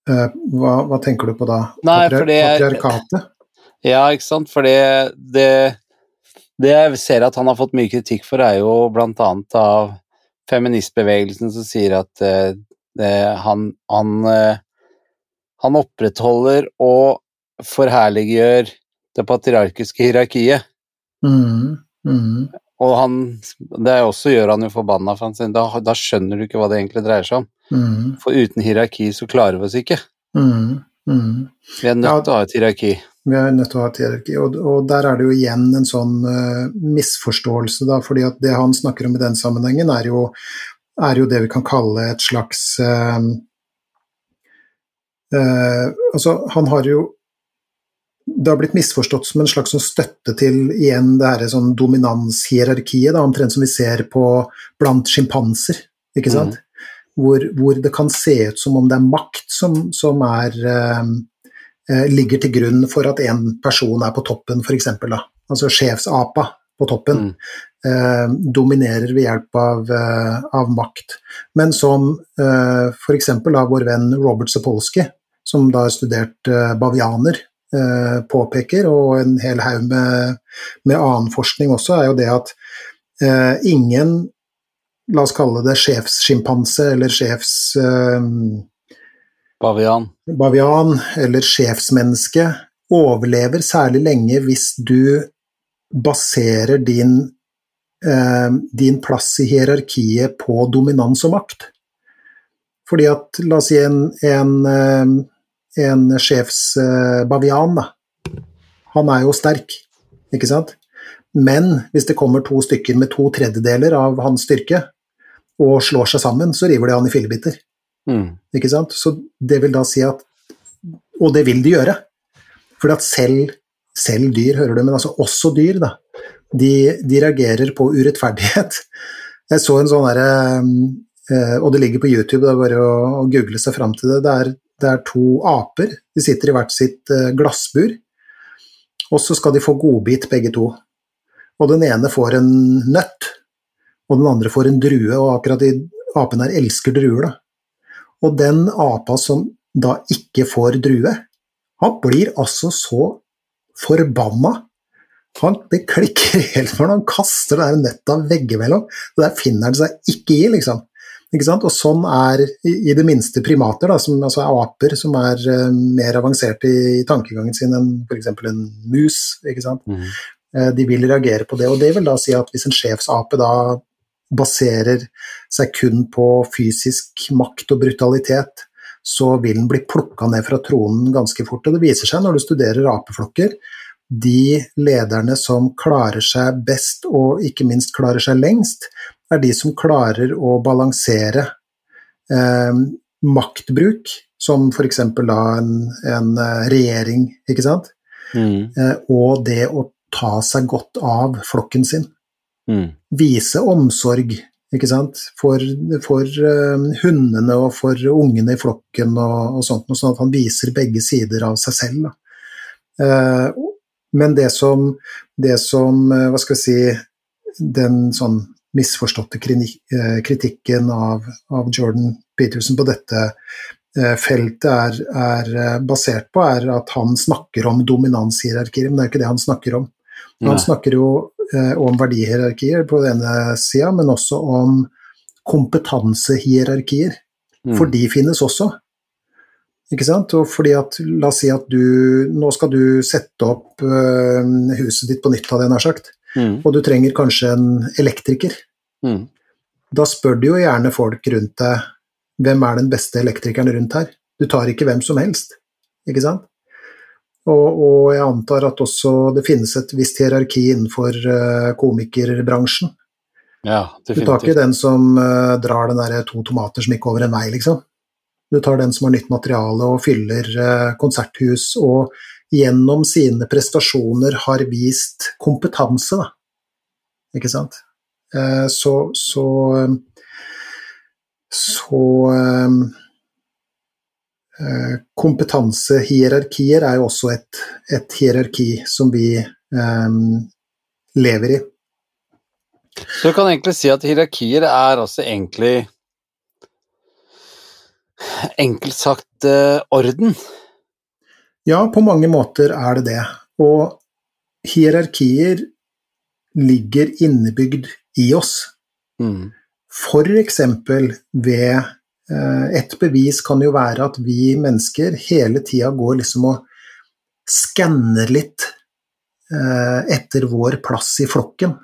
Eh, Hva, hva tenker du på da? Nei, Patriarkatet? Ja, ikke sant, for det, det Det jeg ser at han har fått mye kritikk for, er jo blant annet av feministbevegelsen som sier at eh, det, han, han, eh, han opprettholder og forherliggjør det patriarkiske hierarkiet. Mm. Mm. Og han, det også gjør han jo forbanna, for han sier da, da skjønner du ikke hva det egentlig dreier seg om. Mm. For uten hierarki så klarer vi oss ikke. Mm. mhm. Vi er nødt Ja. til å ha et hierarki. Vi er nødt til å ha et hierarki, og, og der er det jo igjen en sånn uh, misforståelse, da, fordi at det han snakker om i den sammenhengen, er jo, er jo det vi kan kalle et slags eh, Altså, han har jo det har blitt misforstått som en slags sånn støtte til igjen det her sånn dominanshierarkiet, da, omtrent som vi ser på blant sjimpanser, ikke sant? Hvor, hvor det kan se ut som om det er makt som, som er eh, eh, ligger til grunn for at en person er på toppen, f.eks. Altså sjefsapa på toppen. Mm. Eh, dominerer ved hjelp av, eh, av makt. Men som eh, f.eks. vår venn Robert Sapolsky, som da har studert eh, bavianer, eh, påpeker, og en hel haug med, med annen forskning også, er jo det at eh, ingen La oss kalle det sjefssjimpanse eller sjefs... Bavian. bavian eller sjefsmenneske overlever særlig lenge hvis du baserer din, eh, din plass i hierarkiet på dominans og makt. Fordi at, la oss si en, en, en sjefsbavian, da. Han er jo sterk, ikke sant? Men hvis det kommer to stykker med to tredjedeler av hans styrke, og slår seg sammen, så river de han i fillebiter. Mm. Ikke sant? Så det vil da si at Og det vil de gjøre. For at selv, selv dyr, hører du, men altså også dyr, da, de, de reagerer på urettferdighet. <laughs> Jeg så en sånn derre eh, Og det ligger på YouTube, det er bare å google seg fram til det. Det er, det er to aper. De sitter i hvert sitt eh, glassbur, og så skal de få godbit, begge to. Og den ene får en nøtt, og den andre får en drue, og akkurat de apene her elsker druer, da. Og den apa som da ikke får drue, han blir altså så forbanna. Han, det klikker <laughs> helt for han kaster det der nøtta veggimellom. Det der finner han seg ikke i, liksom. Og sånn er i, det minste primater, da, som altså er aper som er uh, mer avanserte i, i tankegangen sin enn f.eks. en mus. Mm. Uh, de vil reagere på det. Og det vil da si at hvis en sjefsape da baserer seg kun på fysisk makt og brutalitet, så vil den bli plukka ned fra tronen ganske fort. Og det viser seg når du studerer apeflokker, de lederne som klarer seg best og ikke minst klarer seg lengst, er de som klarer å balansere eh, maktbruk, som f.eks. da en, en, eh, regjering, ikke sant, mm. eh, og det å ta seg godt av flokken sin. Mm. Vise omsorg ikke sant? For, for eh, hundene og for ungene i flokken og, og sånt, sånn at han viser begge sider av seg selv. Uh, men det som, det som uh, hva skal jeg si, den sånn misforståtte kritikken av, av Jordan Peterson på dette feltet er, er, basert på, er at han snakker om dominanshierarkier, men det er jo ikke det han snakker om. Han Nei. snakker jo eh, om verdihierarkier på den ene sida, men også om kompetansehierarkier. Mm. For de finnes også. Ikke sant? Og fordi at, la oss si at du Nå skal du sette opp eh, huset ditt på nytt, hadde jeg nær sagt. Mm. Og du trenger kanskje en elektriker. Mm. Da spør du jo gjerne folk rundt deg hvem er den beste elektrikeren rundt her. Du tar ikke hvem som helst, ikke sant? Og, og, jeg antar at også det finnes et visst hierarki innenfor uh, komikerbransjen. Ja, du tar ikke den som uh, drar den der to tomater som gikk over en vei, liksom. Du tar den som har nytt materiale og fyller uh, konserthus, og gjennom sine prestasjoner har vist kompetanse, da. Ikke sant? så så, så Eh, kompetansehierarkier er jo også et, et hierarki som vi um, lever i. Så du kan egentlig si at hierarkier er også egentlig enkelt sagt orden? Ja, på mange måter er det det. Og hierarkier ligger innebygd i oss. Mm. For eksempel ved Eh, et bevis kan jo være at vi mennesker hele tida går liksom og skanner litt eh, etter vår plass i flokken.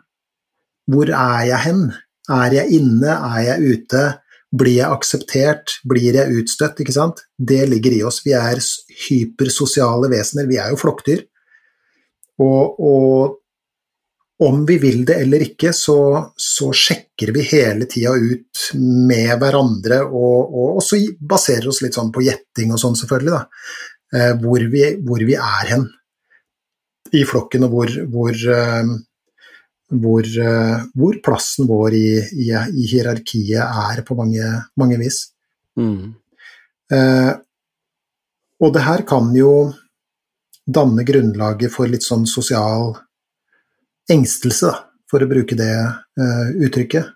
Hvor er jeg hen? Er jeg inne? Er jeg ute? Blir jeg akseptert? Blir jeg utstøtt? Ikke sant? Det ligger i oss. Vi er hypersosiale vesener. Vi er jo flokkdyr. Og, og om vi vil det eller ikke, så, så sjekker vi hele tida ut med hverandre, og, og også baserer oss litt sånn på gjetting og sånn, selvfølgelig, da, eh, hvor, vi, hvor, vi, er hen i flokken, og hvor, hvor, eh, hvor, eh, hvor plassen vår i, i, i, hierarkiet er på mange, mange vis. Mm. Eh, og det her kan jo danne grunnlaget for litt sånn sosial engstelse, da, for å bruke det eh, uttrykket.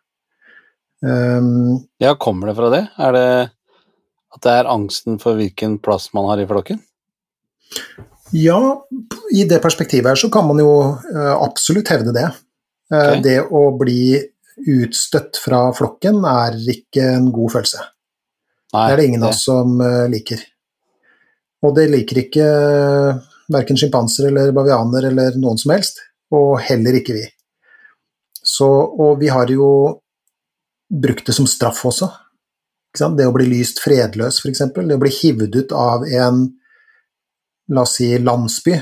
Um, ja, kommer det fra det? Er det at det er angsten for hvilken plass man har i flokken? Ja, i det perspektivet her så kan man jo uh, absolutt hevde det. Uh, okay. Det å bli utstøtt fra flokken er ikke en god følelse. Nei, det er det ingen av oss som uh, liker. Og det liker ikke uh, verken sjimpanser eller bavianer eller noen som helst og heller ikke vi. Så, og vi har jo brukt det som straff også. Det å bli lyst fredløs, f.eks. Det å bli hivd ut av en, la oss si, landsby.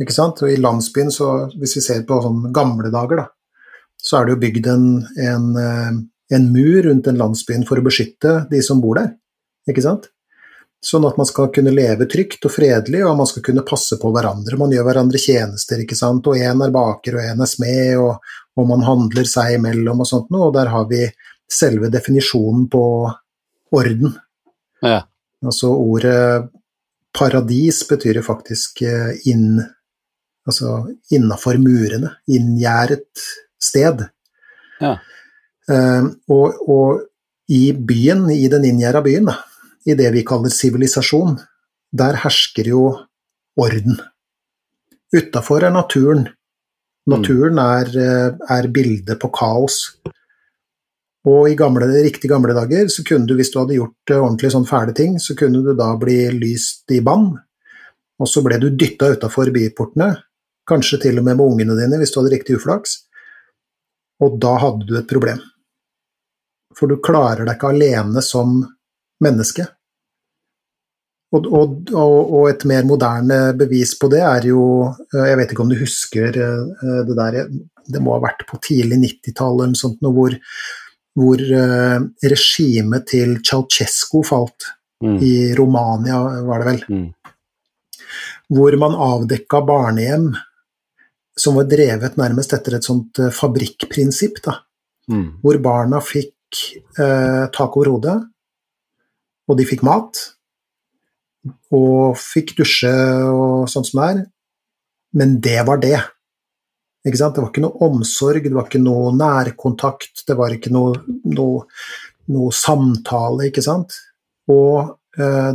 Ikke sant? Og i landsbyen, så, hvis vi ser på sånn gamle dager, da, så er det jo bygd en, en, eh, en mur rundt den landsbyen for å beskytte de som bor der. Ikke sant? Sånn at man skal kunne leve trygt og fredelig, og man skal kunne passe på hverandre. Man gjør hverandre tjenester, ikke sant, og én er baker og én er smed, og, og, man handler seg imellom og sånt noe, og der har vi selve definisjonen på orden. Ja. Altså ordet paradis betyr jo faktisk eh, inn Altså innafor murene, inngjerdet sted. Ja. Uh, og, og, i byen, i den inngjerda byen, da, i det vi kaller sivilisasjon, der hersker jo orden. Utafor er naturen. Naturen er, eh, er bildet på kaos. Og i gamle, riktig gamle dager så kunne du, hvis du hadde gjort eh, ordentlig sånn fæle ting, så kunne du da bli lyst i bann. Og så ble du dytta utafor byportene, kanskje til og med med ungene dine hvis du hadde riktig uflaks. Og da hadde du et problem. For du klarer deg ikke alene som menneske. og, og, og, et mer moderne bevis på det er jo Jeg vet ikke om du husker det der Det må ha vært på tidlig 90-tall eller noe sånt, hvor, hvor regimet til Ceaucescu falt. Mm. I Romania, var det vel. Mm. Hvor man avdekka barnehjem som var drevet nærmest etter et sånt fabrikkprinsipp. da mm. hvor barna fikk eh, tak over hodet, og de fikk mat, og fikk dusje og sånt som det er, men det var det. Det var ikke noe omsorg, det var ikke noe nærkontakt, det var ikke noe, noe, noe samtale, ikke sant. Og eh,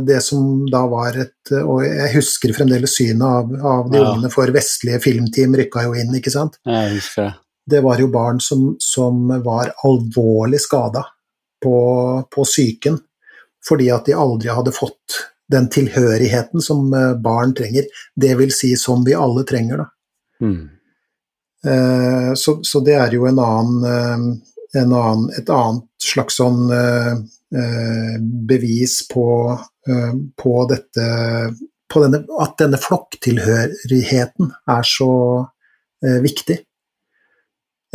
det som da var et Og jeg husker fremdeles synet av, av de ja. ungene, for vestlige filmteam rykka jo inn, ikke sant. Jeg husker det det var jo barn som, som var alvorlig skada på, på psyken fordi at de aldri hadde fått den tilhørigheten som eh, barn trenger. Det vil si som vi alle trenger, da. Mm. Eh, så, så, det er jo en annen, eh, en annen, et annet slags sånn bevis på, på dette på denne, At denne flokktilhørigheten er så viktig.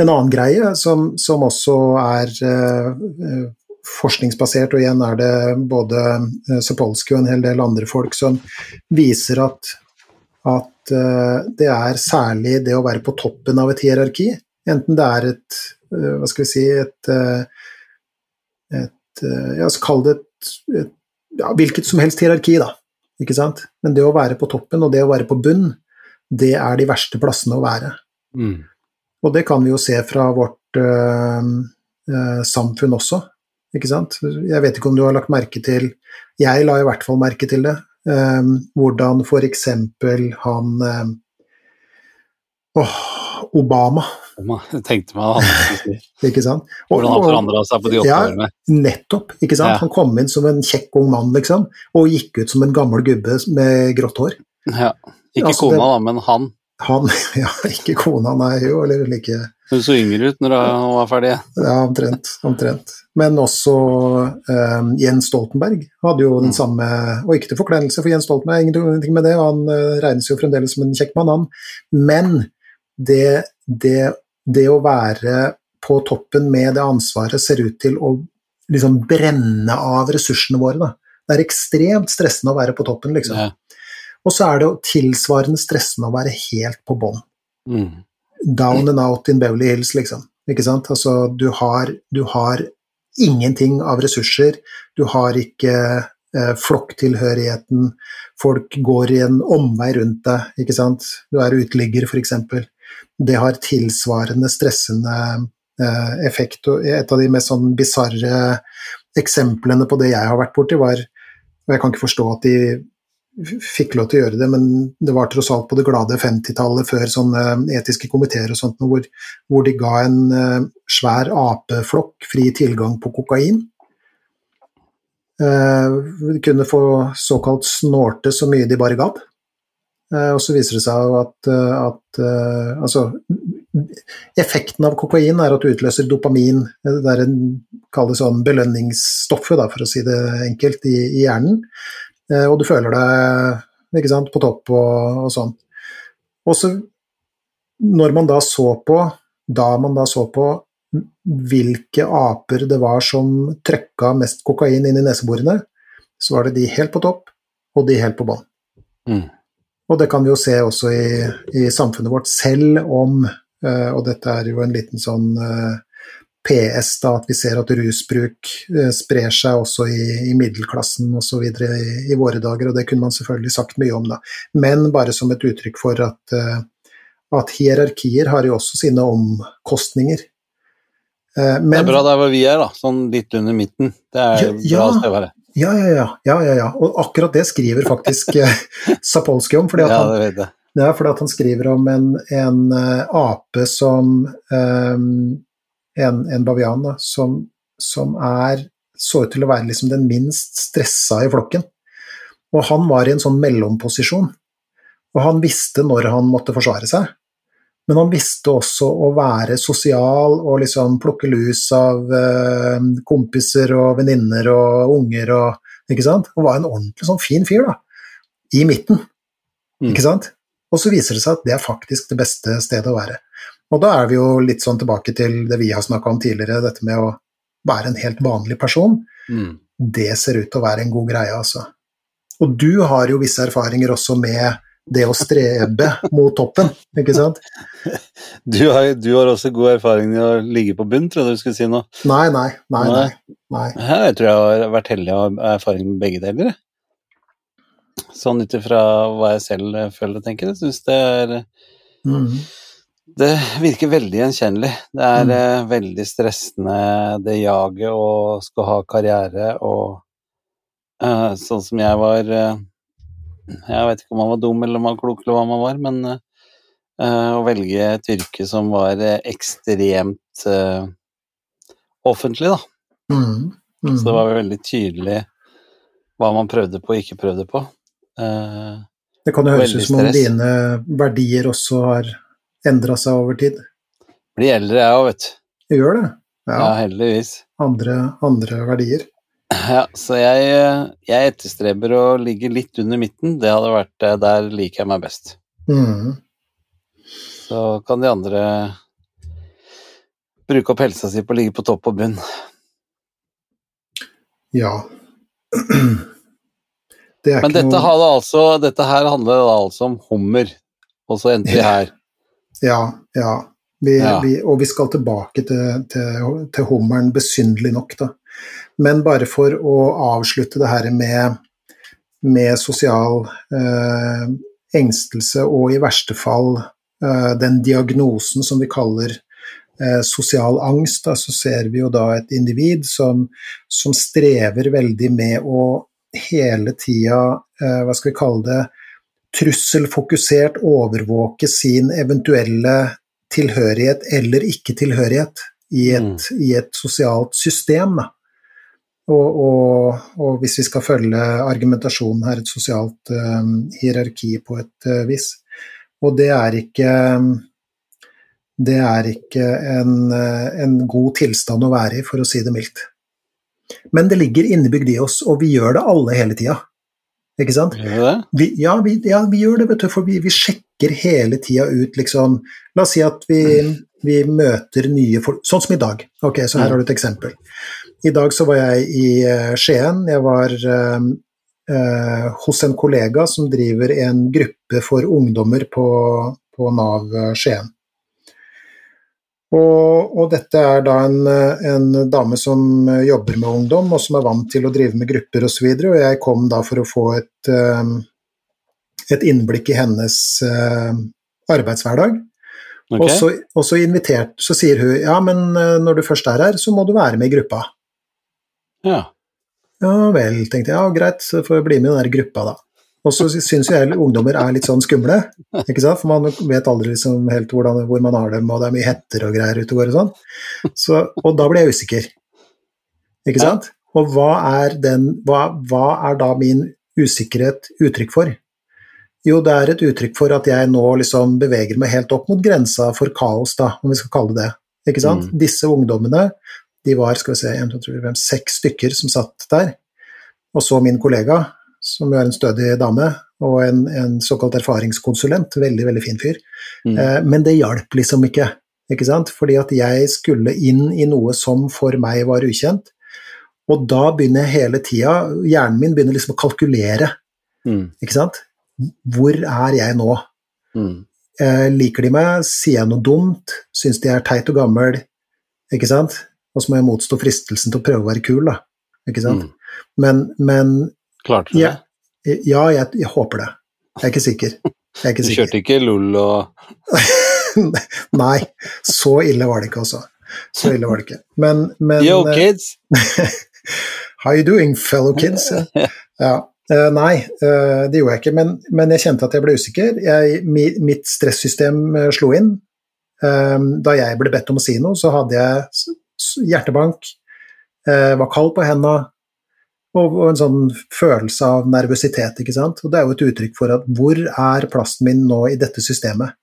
En annen greie som, som også er eh, forskningsbasert, og igjen er det både uh, Sapolsky og en hel del andre folk som viser at, at eh, det er særlig det å være på toppen av et hierarki, enten det er et Hva skal vi si et, et Ja, kall det et, et ja, hvilket som helst hierarki, da. Ikke sant? Men det å være på toppen og det å være på bunn, det er de verste plassene å være. Mm. Og det kan vi jo se fra vårt øh, øh, samfunn også, ikke sant. Jeg vet ikke om du har lagt merke til Jeg la i hvert fall merke til det. Øh, hvordan for eksempel han Åh, Obama jeg tenkte meg han <laughs> Ikke sant? Og, Hvordan han forandra seg på de åtte ja, årene. Nettopp. ikke sant? Ja. Han kom inn som en kjekk ung mann, liksom, og gikk ut som en gammel gubbe med grått hår. Ja. Ikke altså, kona, det, da, men han. Han, <laughs> ja, ikke kona, nei, jo, eller like Hun så yngre ut når hun var ferdig? Ja, omtrent. omtrent. Men også um, Jens Stoltenberg hadde jo den mm. samme Og ikke til forkleinelse for Jens Stoltenberg, ingenting med det, han uh, regnes jo fremdeles som en kjekk mann, han. Men det, det, det, å være på toppen med det ansvaret ser ut til å liksom brenne av ressursene våre, da. Det er ekstremt stressende å være på toppen, liksom. Ja. Og så er det tilsvarende stressende å være helt på bånn. Mm. Down and out in Beverly Hills, liksom. Ikke sant? Altså, du har, du har ingenting av ressurser. Du har ikke eh, flokktilhørigheten. Folk går i en omvei rundt deg, ikke sant. Du er uteligger, f.eks. Det har tilsvarende stressende eh, effekt. Et av de mest sånn bisarre eksemplene på det jeg har vært borti, var og jeg kan ikke forstå at de fikk lov til å gjøre det, men det var tross alt på det glade 50-tallet, før sånne etiske komiteer og sånt, hvor, hvor de ga en uh, svær apeflokk fri tilgang på kokain. Uh, kunne få såkalt snorte så mye de bare gadd. Uh, og så viser det seg at, at altså, effekten av kokain er at du utløser dopamin, det er en kall sånn belønningsstoffet, for å si det enkelt, i, i hjernen. Eh, og du føler deg sant, på topp og, og sånn. Og så, når man da så på, da man da så på hvilke aper det var som trøkka mest kokain inn i neseborene, så var det de helt på topp, og de helt på bånn. Mm. Og det kan vi jo se også i, i samfunnet vårt, selv om, uh, og dette er jo en liten sånn uh, PS, da, at vi ser at rusbruk uh, sprer seg også i, i middelklassen osv. I, i våre dager, og det kunne man selvfølgelig sagt mye om, da. Men bare som et uttrykk for at, at hierarkier har jo også sine omkostninger. Men, det er bra der hvor vi er, da, sånn litt under midten. Det er ja, bra å være. Ja, ja, ja, ja, ja, ja. Og akkurat det skriver faktisk <laughs> Sapolsky om. Fordi at ja, det vet jeg. Ja, fordi at han skriver om en, en uh, ape som um, en, en bavian da, som, som, er så ut til å være liksom den minst stressa i flokken. Og han var i en sånn mellomposisjon. Og han visste når han måtte forsvare seg. Men han visste også å være sosial og liksom plukke lus av eh, kompiser og venninner og unger og ikke sant? og var en ordentlig sånn fin fyr, da. I midten, Mm. ikke sant? Og så viser det seg at det er faktisk det beste stedet å være. Og da er vi jo litt sånn tilbake til det vi har snakka om tidligere, dette med å være en helt vanlig person. Mm. Det ser ut til å være en god greie, altså. Og du har jo visse erfaringer også med det å strebe mot toppen, ikke sant? <laughs> Du, har, du har også god erfaring i å ligge på bunn, trodde du skulle si noe. Nei, nei, nei. nei, nei. Jeg tror jeg har vært heldig og har erfaring med begge deler. Sånn ut ifra hva jeg selv eh, føler og tenker. Jeg syns det er mm. Det virker veldig gjenkjennelig. Det er Mm. eh, veldig stressende, det jaget å skal ha karriere og eh, Sånn som jeg var eh, Jeg vet ikke om man var dum eller om man var klok eller hva man var, men eh, å velge et yrke som var eh, ekstremt uh, offentlig, da. Mm. Mm. Så det var veldig tydelig hva man prøvde på og ikke prøvde på. Uh, Det kan jo høres ut som om dine verdier også har endra seg over tid. blir eldre jeg òg, vet du. Det gjør det. Ja, Ja, heldigvis. andre, andre verdier. Ja, så jeg, jeg etterstreber å ligge litt under midten. Det hadde vært eh, Der liker jeg meg best. Mm. Så kan de andre bruke opp helsa si på å ligge på topp og bunn. Ja. <clears throat> Det Men dette, noe altså, dette her handler altså om hummer, og så endte vi her. Ja, ja. Vi, Ja. Vi, og vi skal tilbake til, til, til hummeren, besynderlig nok, da. Men bare for å avslutte det her med, med sosial eh, engstelse og i verste fall eh, den diagnosen som vi kaller eh, sosial angst, da, så ser vi jo da et individ som, som strever veldig med å hele tida, eh, hva skal vi kalle det, trusselfokusert overvåke sin eventuelle tilhørighet eller ikke-tilhørighet i et, i et sosialt system. Da. Og, og, og hvis vi skal følge argumentasjonen her, et sosialt uh, hierarki på et uh, vis. Og det er ikke det er ikke en, eh, en god tilstand å være i, for å si det mildt. Men det ligger innebygd i oss, og vi gjør det alle hele tida. Ikke sant? Gjør vi ja, vi, ja, vi gjør det, vet du, for vi, vi sjekker hele tida ut, liksom La oss si at vi, vi møter nye folk, sånn som i dag. Ok, så her har du et eksempel. I dag så var jeg i eh, Skien. Jeg var eh, eh, hos en kollega som driver en gruppe for ungdommer på, på Nav eh, Skien. Og, og dette er da en, en dame som jobber med ungdom, og som er vant til å drive med grupper osv. Og, så og jeg kom da for å få et, et innblikk i hennes arbeidshverdag. Okay. Og, så, og så invitert, så sier hun ja, men når du først er her, så må du være med i gruppa. Ja. Ja vel, tenkte jeg. Ja, greit, så får jeg bli med i den der gruppa, da. Og så syns jeg ungdommer er litt sånn skumle, ikke sant? for man vet aldri liksom helt hvordan, hvor man har dem, og det er mye hetter og greier ute og går og sånn. Så, og da blir jeg usikker, ikke sant? Og hva er, den, hva, hva er da min usikkerhet uttrykk for? Jo, det er et uttrykk for at jeg nå liksom beveger meg helt opp mot grensa for kaos, da, om vi skal kalle det det. Ikke sant? Mm. Disse ungdommene, de var skal vi se, en, to, tre, fire, fem, seks stykker som satt der. Og så min kollega, som jo er en stødig dame, og en, en såkalt erfaringskonsulent. Veldig, veldig fin fyr. Mm. Eh, men det hjalp liksom ikke, ikke sant? Fordi at jeg skulle inn i noe som for meg var ukjent. Og da begynner jeg hele tida, hjernen min begynner liksom å kalkulere, Mm. ikke sant. Hvor er jeg nå? Mm. Eh, liker de meg? Sier jeg noe dumt? Syns de er teit og gammel? Ikke sant? Og så må jeg motstå fristelsen til å prøve å være kul, da. Ikke sant? Mm. Men, men Klarte du Ja. det? ja, jeg, jeg håper det. Jeg er ikke sikker. Er ikke <laughs> Du sikker. kjørte ikke LOL og <laughs> Nei, så ille var det ikke, altså. Så ille var det ikke. Men, men Yo, kids! <laughs> How you doing, fellow kids? Ja. nei, eh, det gjorde jeg ikke, men, men jeg kjente at jeg ble usikker. Jeg, mi, mitt stressystem eh, slo inn. Eh, da jeg ble bedt om å si noe, så hadde jeg hjertebank, eh, var kald på henda, og, og en sånn følelse av nervøsitet, ikke sant. Og det er jo et uttrykk for at hvor er plassen min nå i dette systemet?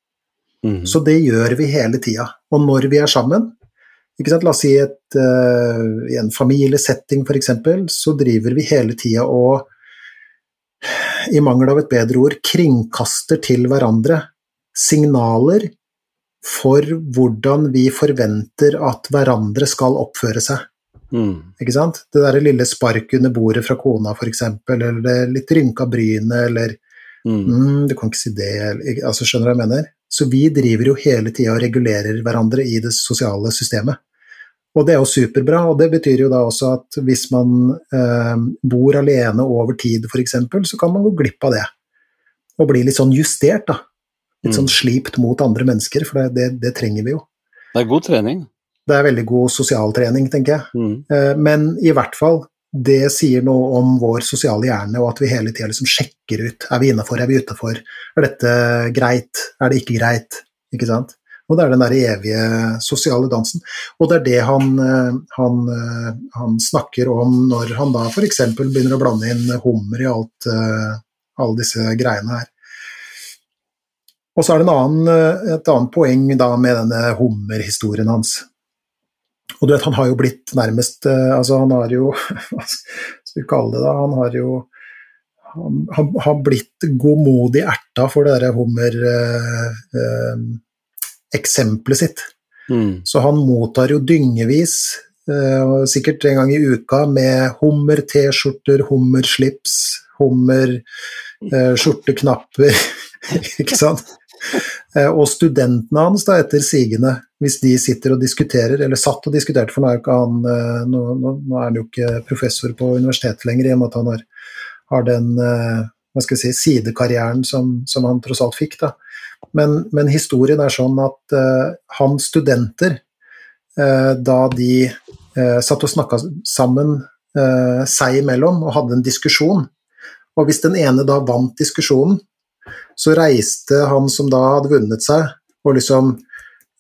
Mm. Så det gjør vi hele tida. Og når vi er sammen, ikke sant? La oss si et, uh, i en familiesetting f.eks., så driver vi hele tida og, i mangel av et bedre ord, kringkaster til hverandre signaler for hvordan vi forventer at hverandre skal oppføre seg. Mm. Ikke sant? Det derre lille spark under bordet fra kona, f.eks., eller det litt rynka brynet, eller mm. mm. Du kan ikke si det, altså Skjønner du hva jeg mener? Så vi driver jo hele tida og regulerer hverandre i det sosiale systemet. Og det er jo superbra, og det betyr jo da også at hvis man eh, bor alene over tid f.eks., så kan man gå glipp av det. Og bli litt sånn justert, da. Litt sånn mm. slipt mot andre mennesker, for det, det, det, trenger vi jo. Det er god trening. Det er veldig god sosialtrening, tenker jeg. Mm. Eh, men i hvert fall, det sier noe om vår sosiale hjerne, og at vi hele tida liksom sjekker ut. Er vi innafor, er vi utafor? Er dette greit, er det ikke greit? Ikke sant? Og det er den der evige sosiale dansen. Og det er det han, eh, han, eh, han snakker om når han da f.eks. begynner å blande inn hummer i alt, alle disse greiene her. Og så er det annen, et annet poeng da med denne hummerhistorien hans. Og du vet, han har jo blitt nærmest eh, Altså, han har jo <laughs> Hva skal vi kalle det, da? Han har jo han, han har blitt godmodig erta for det derre hummer-eksempelet eh, eh, sitt. Mm. Så han mottar jo dyngevis, eh, sikkert en gang i uka, med hummer-T-skjorter, hummer-slips, hummer-skjorteknapper, <laughs> ikke sant? Eh, og studentene hans, da, etter sigende, hvis de sitter og diskuterer, eller satt og diskuterte, for nå er, han, eh, nå, nå, er han jo ikke professor på universitetet lenger, i og med at han har, har den eh, si, sidekarrieren som, som han tross alt fikk. Da. Men, men historien er sånn at uh, hans studenter, uh, da de uh, satt og snakka sammen seg imellom og hadde en diskusjon, og hvis den ene da vant diskusjonen, så reiste han som da hadde vunnet seg, og liksom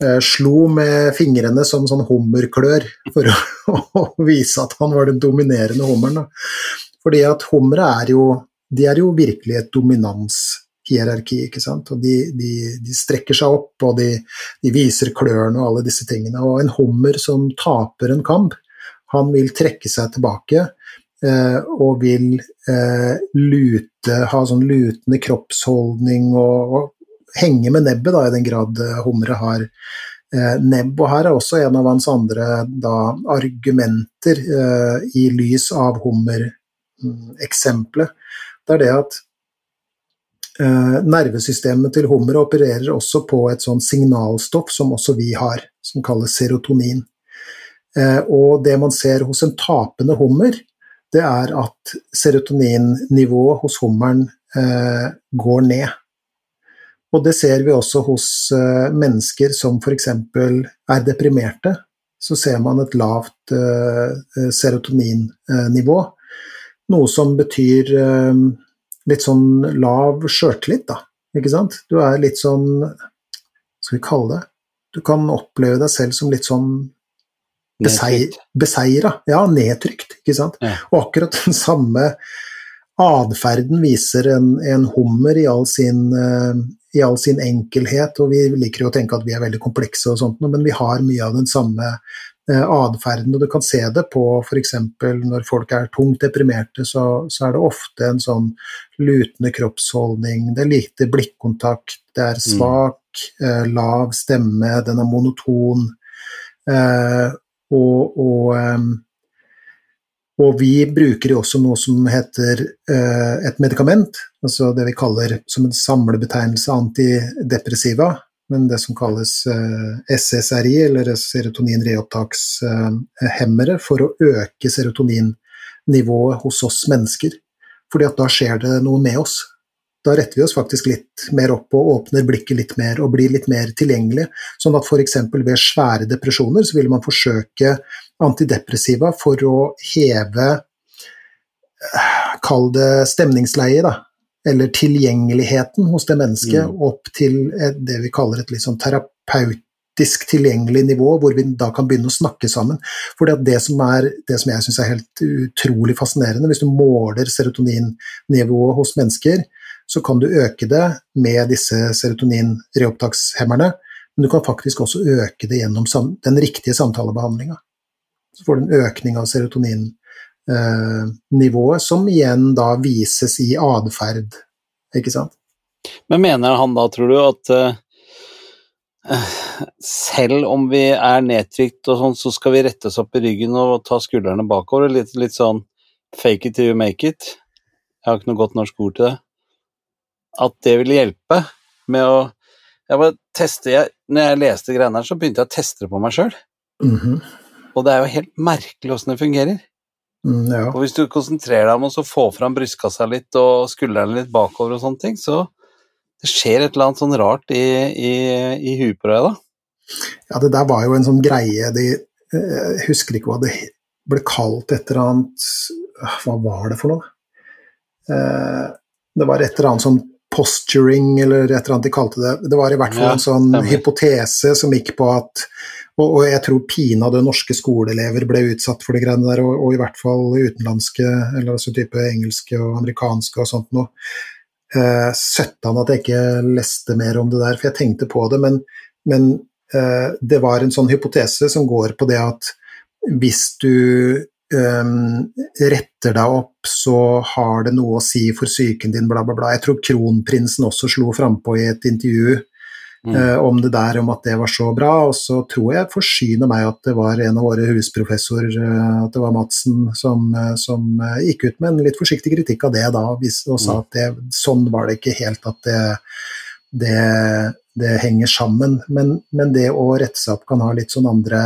eh, slo med fingrene som sånn hummerklør for å, <laughs> å, vise at han var den dominerende hummeren. Fordi at hummere er jo, de er jo virkelig et dominanshierarki, ikke sant. Og de, de, de strekker seg opp, og de, de viser klørne og alle disse tingene. Og en hummer som taper en kamp, han vil trekke seg tilbake og vil eh, lute, ha sånn lutende kroppsholdning og, og henge med nebbet, da, i den grad eh, humre har nebb. Og her er også en av hans andre da, argumenter i lys av hummereksempelet. Det er det at nervesystemet til hummer opererer også på et sånn signalstoff som også vi har, som kalles serotonin. og det man ser hos en tapende hummer, det er at serotoninnivået hos hummeren eh, går ned. Og det ser vi også hos eh, mennesker som f.eks. er deprimerte. Så ser man et lavt eh, eh serotoninnivå, noe som betyr eh, litt sånn lav sjøltillit, da. Ikke sant? Du er litt sånn Hva Skal vi kalle det Du kan oppleve deg selv som litt sånn beseira. Ja, nedtrykt, ikke sant. Ja. Og akkurat den samme atferden viser en, en, hummer i all, sin, uh, i all, sin, enkelhet. Og vi liker jo å tenke at vi er veldig komplekse og sånt, men vi har mye av den samme uh, atferden. Og du kan se det på f.eks. når folk er tungt deprimerte, så, så, er det ofte en sånn lutende kroppsholdning, det er lite blikkontakt, det er mm. svak, mm. uh, lav stemme, den er monoton. Uh, og, og, og, vi bruker jo også noe som heter eh, et medikament, altså det vi kaller som en samlebetegnelse antidepressiva, men det som kalles eh, SSRI, eller serotoninreopptakshemmere, for å øke serotoninnivået hos oss mennesker. Fordi at da skjer det noe med oss. Da retter vi oss faktisk litt mer opp og åpner blikket litt mer og blir litt mer tilgjengelig. Sånn at f.eks. ved svære depresjoner så vil man forsøke antidepressiva for å heve Kall det stemningsleie, da. Eller tilgjengeligheten hos det mennesket mm. opp til det vi kaller et litt sånn terapeutisk tilgjengelig nivå, hvor vi da kan begynne å snakke sammen. For det som, er, det som jeg syns er helt utrolig fascinerende, hvis du måler serotoninnivået hos mennesker, så kan du øke det med disse serotonin-reopptakshemmerne men du kan faktisk også øke det gjennom den riktige samtalebehandlinga. Så får du en økning av serotoninnivået, som igjen da vises i atferd, ikke sant. Men mener han da, tror du, at uh, selv om vi er nedtrykt og sånn, så skal vi rette oss opp i ryggen og ta skuldrene bakover? Litt, litt sånn fake it till you make it? Jeg har ikke noe godt norsk ord til det. At det ville hjelpe med å jeg bare teste, jeg, Når jeg leste greiene her, så begynte jeg å teste det på meg sjøl. Mm -hmm. Og det er jo helt merkelig åssen det fungerer. Mm, ja. Og hvis du konsentrerer deg om å få fram brystkassa litt og skuldrene litt bakover og sånne ting, så det skjer et eller annet sånn rart i, i, i huet på deg da. Ja, det der var jo en sånn greie de, Jeg husker ikke hva det ble kalt et eller annet Hva var det for noe? Eh, det var et eller annet sånn posturing, eller et eller annet de kalte det. Det var i hvert fall ja, en sånn stemmer. hypotese som gikk på at og, og jeg tror pinadø norske skoleelever ble utsatt for de greiene der, og, og, i hvert fall utenlandske, eller altså type engelske og amerikanske og sånt noe. Eh, Søttan at jeg ikke leste mer om det der, for jeg tenkte på det, men, men eh, det var en sånn hypotese som går på det at hvis du retter deg opp, så har det noe å si for psyken din, bla, bla, bla. Jeg tror kronprinsen også slo frampå i et intervju mm. uh, om det der, om at det var så bra. Og så tror jeg forsyner meg at det var en av våre husprofessorer, uh, at det var Madsen, som, uh, som gikk ut med en litt forsiktig kritikk av det da, og sa mm. at det, sånn var det ikke helt at det, det, det henger sammen. Men, men, det å rette seg opp kan ha litt sånn andre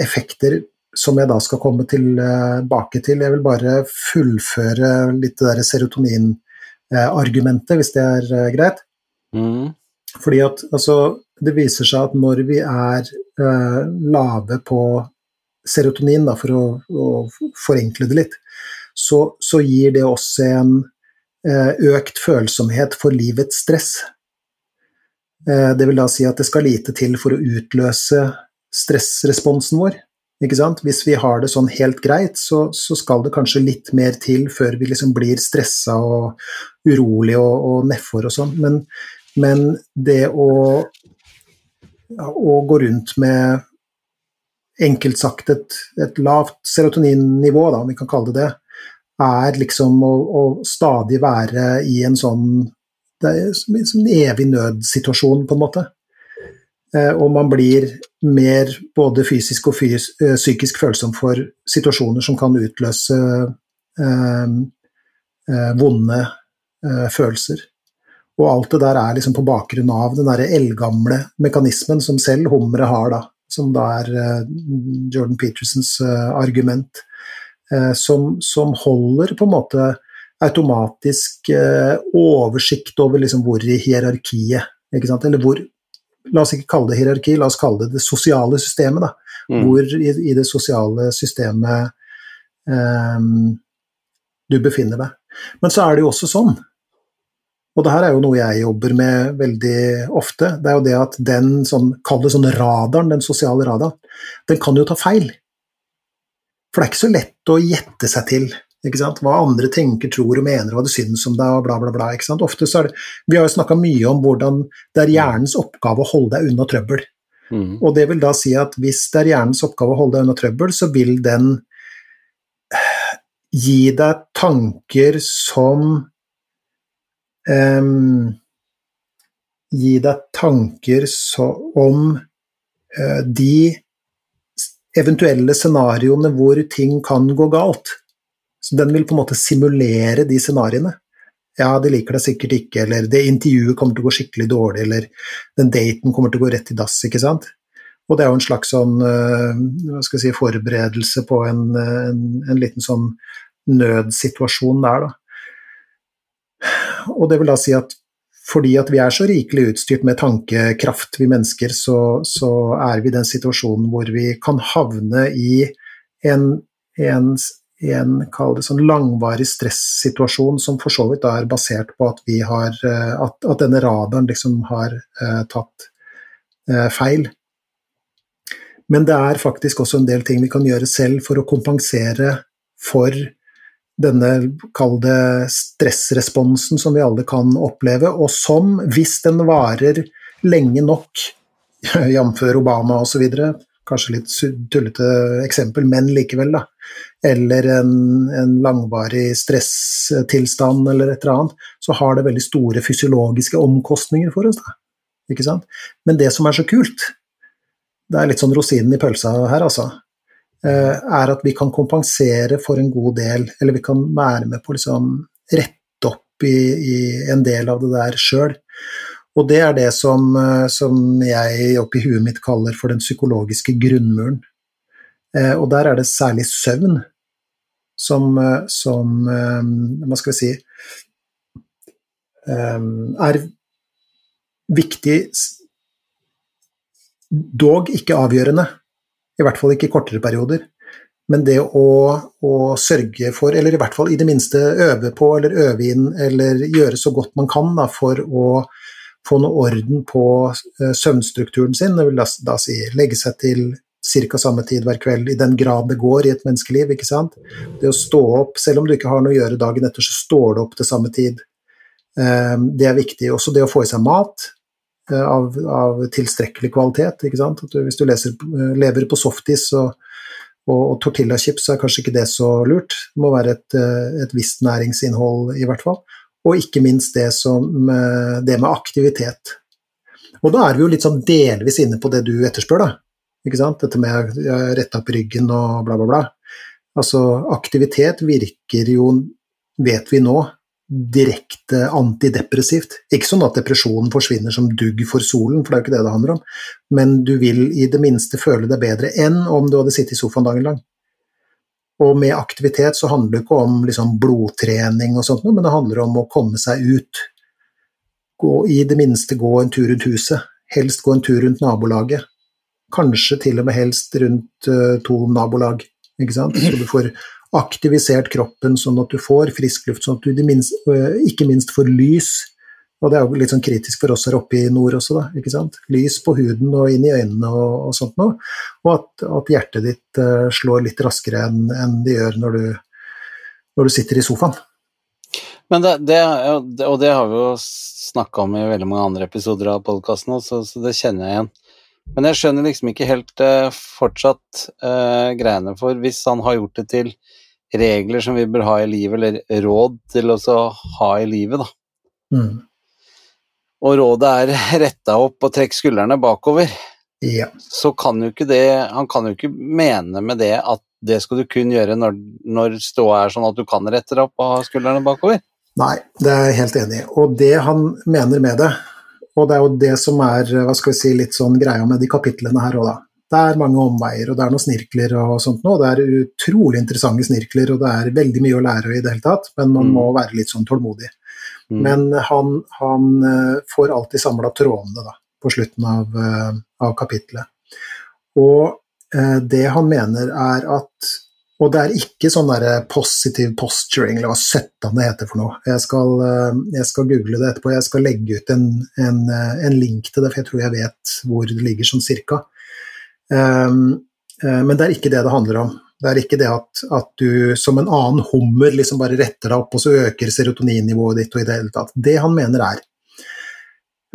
effekter som jeg da skal komme tilbake til. Jeg vil bare fullføre litt det der serotoninargumentet, hvis det er eh, greit. Mm. Fordi at altså, det viser seg at når vi er uh, lave på serotonin, da, for å, å, forenkle det litt, så, så gir det oss en uh, økt følsomhet for livets stress. Uh, det vil da si at det skal lite til for å utløse stressresponsen vår. Hvis vi har det sånn helt greit, så, så, skal det kanskje litt mer til før vi liksom blir stressa og urolig og, og nedfor og sånn. Men, men, det å, å, gå rundt med enkelt sagt et, et lavt serotoninnivå, da, om vi kan kalle det det, er liksom å, å stadig være i en sånn det er en evig nødsituasjon, på en måte. Eh, og man blir mer både fysisk og fys eh, psykisk følsom for situasjoner som kan utløse eh, eh, vonde eh, følelser. Og alt det der er liksom på bakgrunn av den derre eldgamle mekanismen som selv hummeret har, da, som da er eh, Jordan Petersens argument, som, som, holder på en måte automatisk oversikt over liksom hvor i hierarkiet, eller hvor La oss ikke kalle det hierarki, la oss kalle det det sosiale systemet. Da. Mm. Hvor i, i, det sosiale systemet um, du befinner deg. Men så er det jo også sånn, og det her er jo noe jeg jobber med veldig ofte, det er jo det at den sånn, kall det sånn radaren, den sosiale radaren, den kan jo ta feil. For det er ikke så lett å gjette seg til hva andre tenker, tror og mener, hva de syns om deg, og bla, bla, bla. Ofte så er det, vi har jo snakka mye om hvordan det er hjernens oppgave å holde deg unna trøbbel. Mm. Og det vil da si at hvis det er hjernens oppgave å holde deg unna trøbbel, så vil den gi deg tanker som um, Gi deg tanker så, om uh, de eventuelle scenarioene hvor ting kan gå galt. Så den vil på en måte simulere de scenarioene. Ja, de liker deg sikkert ikke, eller det intervjuet kommer til å gå skikkelig dårlig, eller den daten kommer til å gå rett i dass, ikke sant. Og det er jo en slags sånn, eh, hva skal jeg si, forberedelse på en, en, en liten sånn nødsituasjon der, da. Og det vil da si at fordi at vi er så rikelig utstyrt med tankekraft, vi mennesker, så, så er vi i den situasjonen hvor vi kan havne i en, en i en kall det sånn langvarig stressituasjon som for så vidt er basert på at, vi har, eh, at, at denne radaren liksom har eh, tatt eh, feil. Men det er faktisk også en del ting vi kan gjøre selv for å kompensere for denne, kall det stressresponsen som vi alle kan oppleve, og som, hvis den varer lenge nok, <laughs> jf. Obama osv., kanskje litt tullete eksempel, men likevel, da, eller en, en, langvarig stresstilstand eller et eller annet, så har det veldig store fysiologiske omkostninger for oss. Da. Ikke sant? Men det som er så kult, det er litt sånn rosinen i pølsa her, altså, eh, er at vi kan kompensere for en god del, eller vi kan være med på å liksom rette opp i, i en del av det der sjøl. Og det er det som, eh, som jeg oppi huet mitt kaller for den psykologiske grunnmuren. Eh, og der er det særlig søvn som, eh, som Hva skal vi si Er viktig, dog ikke avgjørende. I hvert fall ikke i kortere perioder. Men det å, å, sørge for, eller i hvert fall i det minste øve på eller øve inn, eller gjøre så godt man kan da, for å få noe orden på eh, søvnstrukturen sin, det vil da, da si legge seg til ca. samme tid hver kveld, i den grad det går i et menneskeliv. ikke sant? Det å stå opp, selv om du ikke har noe å gjøre dagen etter, så står du opp til samme tid. Eh, det er viktig. Også det å få i seg mat eh, av, av tilstrekkelig kvalitet. ikke sant? Du, hvis du leser, lever på softis og, og, og tortillachips, så er kanskje ikke det så lurt. Det må være et, et visst næringsinnhold, i hvert fall og ikke minst det, som, det med aktivitet. Og da er vi jo litt sånn delvis inne på det du etterspør, da. Ikke sant? Dette med å rette opp ryggen og bla, bla, bla. Altså, aktivitet virker jo, vet vi nå, direkte antidepressivt. Ikke sånn at depresjonen forsvinner som dugg for solen, for det er jo ikke det det handler om, men du vil i det minste føle deg bedre enn om du hadde sittet i sofaen dagen lang. Og med aktivitet så handler det ikke om liksom blodtrening og sånt, men det handler om å komme seg ut. Gå, I det minste gå en tur rundt huset. Helst gå en tur rundt nabolaget. Kanskje til og med helst rundt uh, to nabolag, ikke sant. Så du får aktivisert kroppen sånn at du får frisk luft, sånn at du minst, uh, ikke minst får lys og det er jo litt sånn kritisk for oss her oppe i nord også, da. ikke sant? Lys på huden og inn i øynene og, og sånt noe. Og at, at hjertet ditt uh, slår litt raskere enn en det gjør når du, når du, sitter i sofaen. Men det, det, og det har vi jo snakka om i veldig mange andre episoder av podkasten, så, så, det kjenner jeg igjen. Men jeg skjønner liksom ikke helt uh, fortsatt uh, greiene for hvis han har gjort det til regler som vi bør ha i livet, eller råd til å ha i livet, da. Mm og rådet er retta opp og trekk skuldrene bakover, ja. så kan jo ikke det Han kan jo ikke mene med det at det skal du kun gjøre når, når ståa er sånn at du kan rette deg opp og ha skuldrene bakover. Nei, det er jeg helt enig i. Og det han mener med det, og det er jo det som er hva skal vi si, litt sånn greia med de kapitlene her òg, da. Det er mange omveier, og det er noen snirkler og sånt noe. Det er utrolig interessante snirkler, og det er veldig mye å lære i det hele tatt, men man mm. må være litt sånn tålmodig. Mm. Men han, han, eh, får alltid samla trådene da, på slutten av, eh, av kapitlet. Og eh, det han mener er at Og det er ikke sånn der positive posturing, eller hva søttan det heter for noe. Jeg skal, jeg skal, google det etterpå. Jeg skal legge ut en, en, en, link til det, for jeg tror jeg vet hvor det ligger sånn cirka. Um, men det er ikke det det handler om. Det er ikke det at, at, du som en annen hummer liksom bare retter deg opp, og så øker serotoninnivået ditt og i det hele tatt. Det han mener er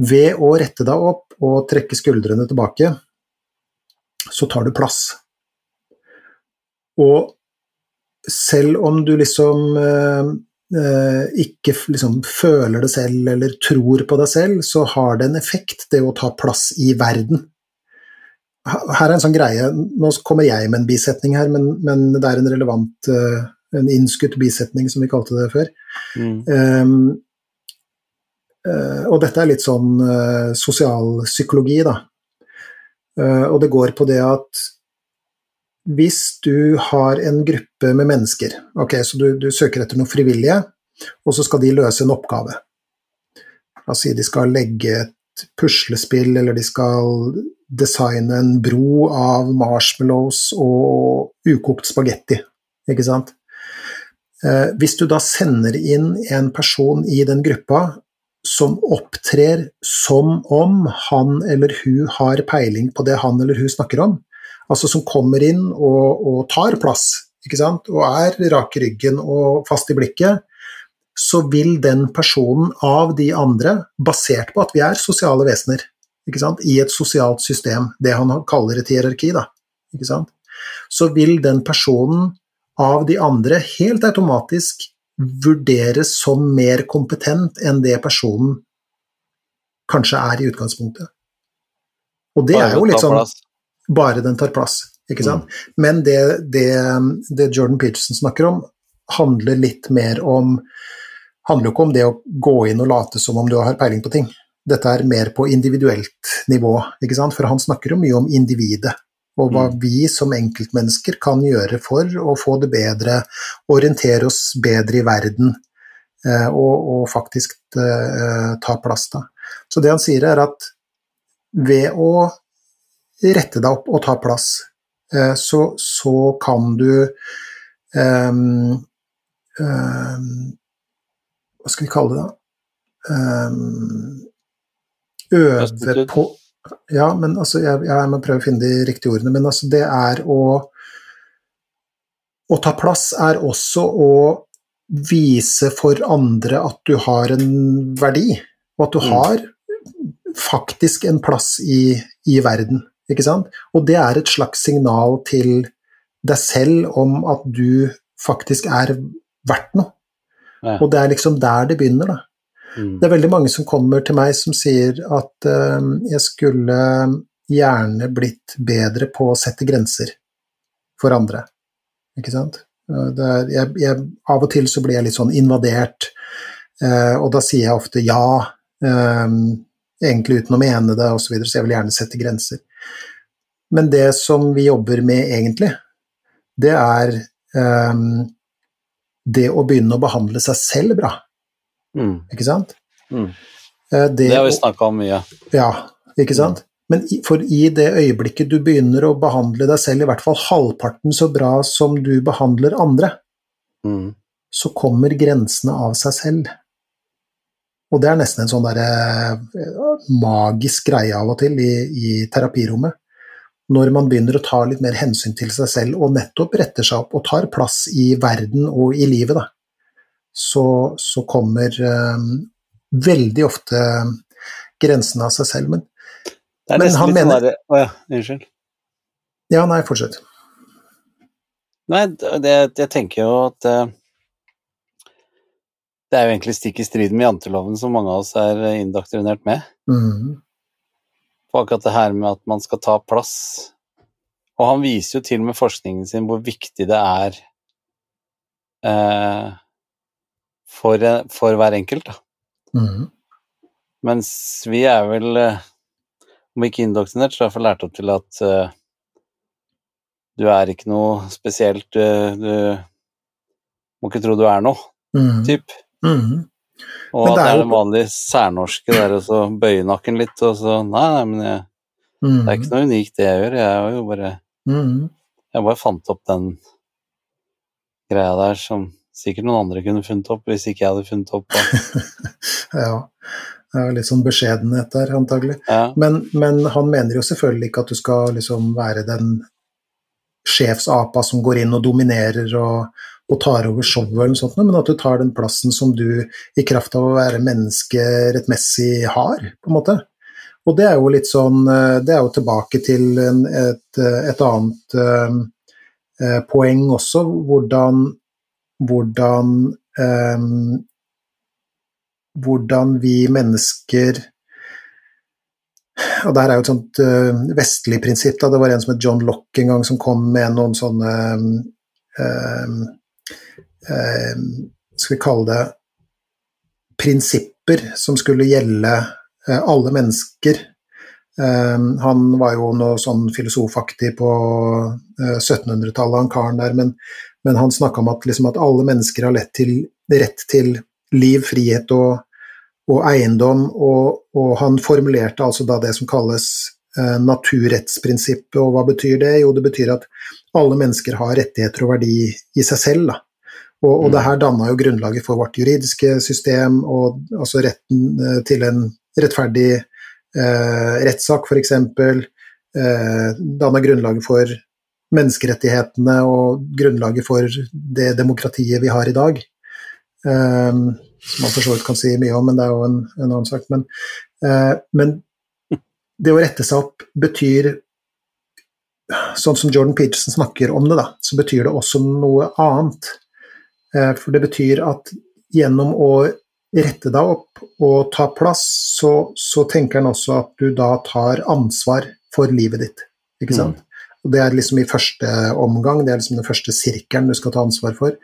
ved å rette deg opp og trekke skuldrene tilbake, så tar du plass. Og selv om du liksom eh, eh, ikke liksom føler det selv eller tror på deg selv, så har det en effekt, det å ta plass i verden her er en sånn greie Nå kommer jeg med en bisetning her, men, men det er en relevant uh, En innskutt bisetning, som vi kalte det før. Mm. Um, uh, og dette er litt sånn uh, sosialpsykologi, da. og det går på det at hvis du har en gruppe med mennesker, ok, så du, du søker etter noen frivillige, og så skal de løse en oppgave. La oss si de skal legge et puslespill, eller de skal designe en bro av marshmallows og ukokt spagetti, ikke sant. Eh, hvis du da sender inn en person i den gruppa som opptrer som om han eller hun har peiling på det han eller hun snakker om, altså som kommer inn og, og tar plass, ikke sant, og er rak i ryggen og fast i blikket, så vil den personen av de andre, basert på at vi er sosiale vesener, ikke sant? i et sosialt system, det han kaller et hierarki, da, ikke sant? så vil den personen av de andre helt automatisk vurderes som mer kompetent enn det personen kanskje er i utgangspunktet. Og det er jo litt sånn Bare den tar plass, ikke sant. Mm. Men det, det, det, Jordan Peterson snakker om, handler litt mer om handler jo ikke om det å gå inn og late som om du har peiling på ting. Dette er mer på individuelt nivå, ikke sant? for han snakker jo mye om individet. Og hva mm. vi som enkeltmennesker kan gjøre for å få det bedre, orientere oss bedre i verden eh, og, og, faktisk uh, ta plass. Da. Så det han sier, er at ved å rette deg opp og ta plass, uh, så, så, kan du um, um, Hva skal vi kalle det, da? Um, øve på ja, men altså, jeg, jeg, må prøve å finne de riktige ordene. Men altså, det er å Å ta plass er også å vise for andre at du har en verdi, og at du mm. har faktisk en plass i, i verden. Ikke sant? Og det er et slags signal til deg selv om at du faktisk er verdt noe. Ja. Og det er liksom der det begynner, da. Mm. Det er veldig mange som kommer til meg som sier at uh, jeg skulle gjerne blitt bedre på å sette grenser for andre. Ikke sant? Er, jeg, jeg, av og til så blir jeg litt sånn invadert, uh, og da sier jeg ofte ja, um, egentlig uten å mene det osv., så, videre, så jeg vil gjerne sette grenser. Men det som vi jobber med egentlig, det er um, det å begynne å behandle seg selv bra. Mm. Ikke sant? Mm. Eh, det, det, har vi snakka om mye. Ja, ikke sant? Men for i det øyeblikket du begynner å behandle deg selv i hvert fall halvparten så bra som du behandler andre, mm. så kommer grensene av seg selv. Og det er nesten en sånn derre eh, magisk greie av og til i, i terapirommet. Når man begynner å ta litt mer hensyn til seg selv og nettopp retter seg opp og tar plass i verden og i livet, da så, så kommer eh, veldig ofte grensene av seg selv. Men, det men han sånn mener Å oh, ja, unnskyld. Ja, nei, fortsett. Nei, det, jeg tenker jo at uh, det er jo egentlig stikk i strid med janteloven som mange av oss er indoktrinert med. Mm. På akkurat det her med at man skal ta plass. Og han viser jo til med forskningen sin hvor viktig det er eh, for, for hver enkelt, da. Mm. Mens vi er vel, eh, om ikke indoktrinert, så iallfall lært opp til at uh, du er ikke noe spesielt, du, du, må ikke tro du er noe, mm. typ. Mm. Og at det er jo vanlige særnorske der så bøye nakken litt, og så Nei, nei, men jeg, mm. det er ikke noe unikt det jeg gjør, jeg er jo bare mm. Jeg bare fant opp den greia der som sikkert noen andre kunne funnet opp, hvis ikke jeg hadde funnet opp. <laughs> ja. Det er litt sånn beskjedenhet der, antagelig. Ja. Men, men, han mener jo selvfølgelig ikke at du skal liksom være den sjefsapa som går inn og dominerer og, og tar over showet, sånt, men at du tar den plassen som du i kraft av å være menneske rettmessig har, på en måte. Og det er jo litt sånn Det er jo tilbake til et, et, annet eh, poeng også, hvordan hvordan eh, hvordan vi mennesker og der er jo et sånt uh, vestlig prinsipp. Da. Det var en som het John Lock en gang som kom med noen sånne um, um, Skal vi kalle det prinsipper som skulle gjelde uh, alle mennesker. han var jo noe sånn filosofaktig på uh, 1700-tallet, han karen der, men men han snakka om at, liksom, at, alle mennesker har til, rett til liv, frihet og, og eiendom, og, og, han formulerte altså da det som kalles eh, naturrettsprinsippet, og hva betyr det? Jo, det betyr at alle mennesker har rettigheter og verdi i seg selv. Da. Og, og det her danna jo grunnlaget for vårt juridiske system, og altså retten eh, til en rettferdig eh, rettssak, f.eks. Eh, danna grunnlaget for menneskerettighetene og grunnlaget for det demokratiet vi har i dag. Um, som man for så vidt kan si mye om, men det er jo en, en annen sak. Men, eh, men det å rette seg opp betyr Sånn som Jordan Peterson snakker om det, da, så betyr det også noe annet. Eh, for det betyr at gjennom å rette deg opp og ta plass, så, så tenker han også at du da tar ansvar for livet ditt. Ikke sant? Mm. Og Det er liksom i første omgang, det er liksom den første sirkelen du skal ta ansvar for.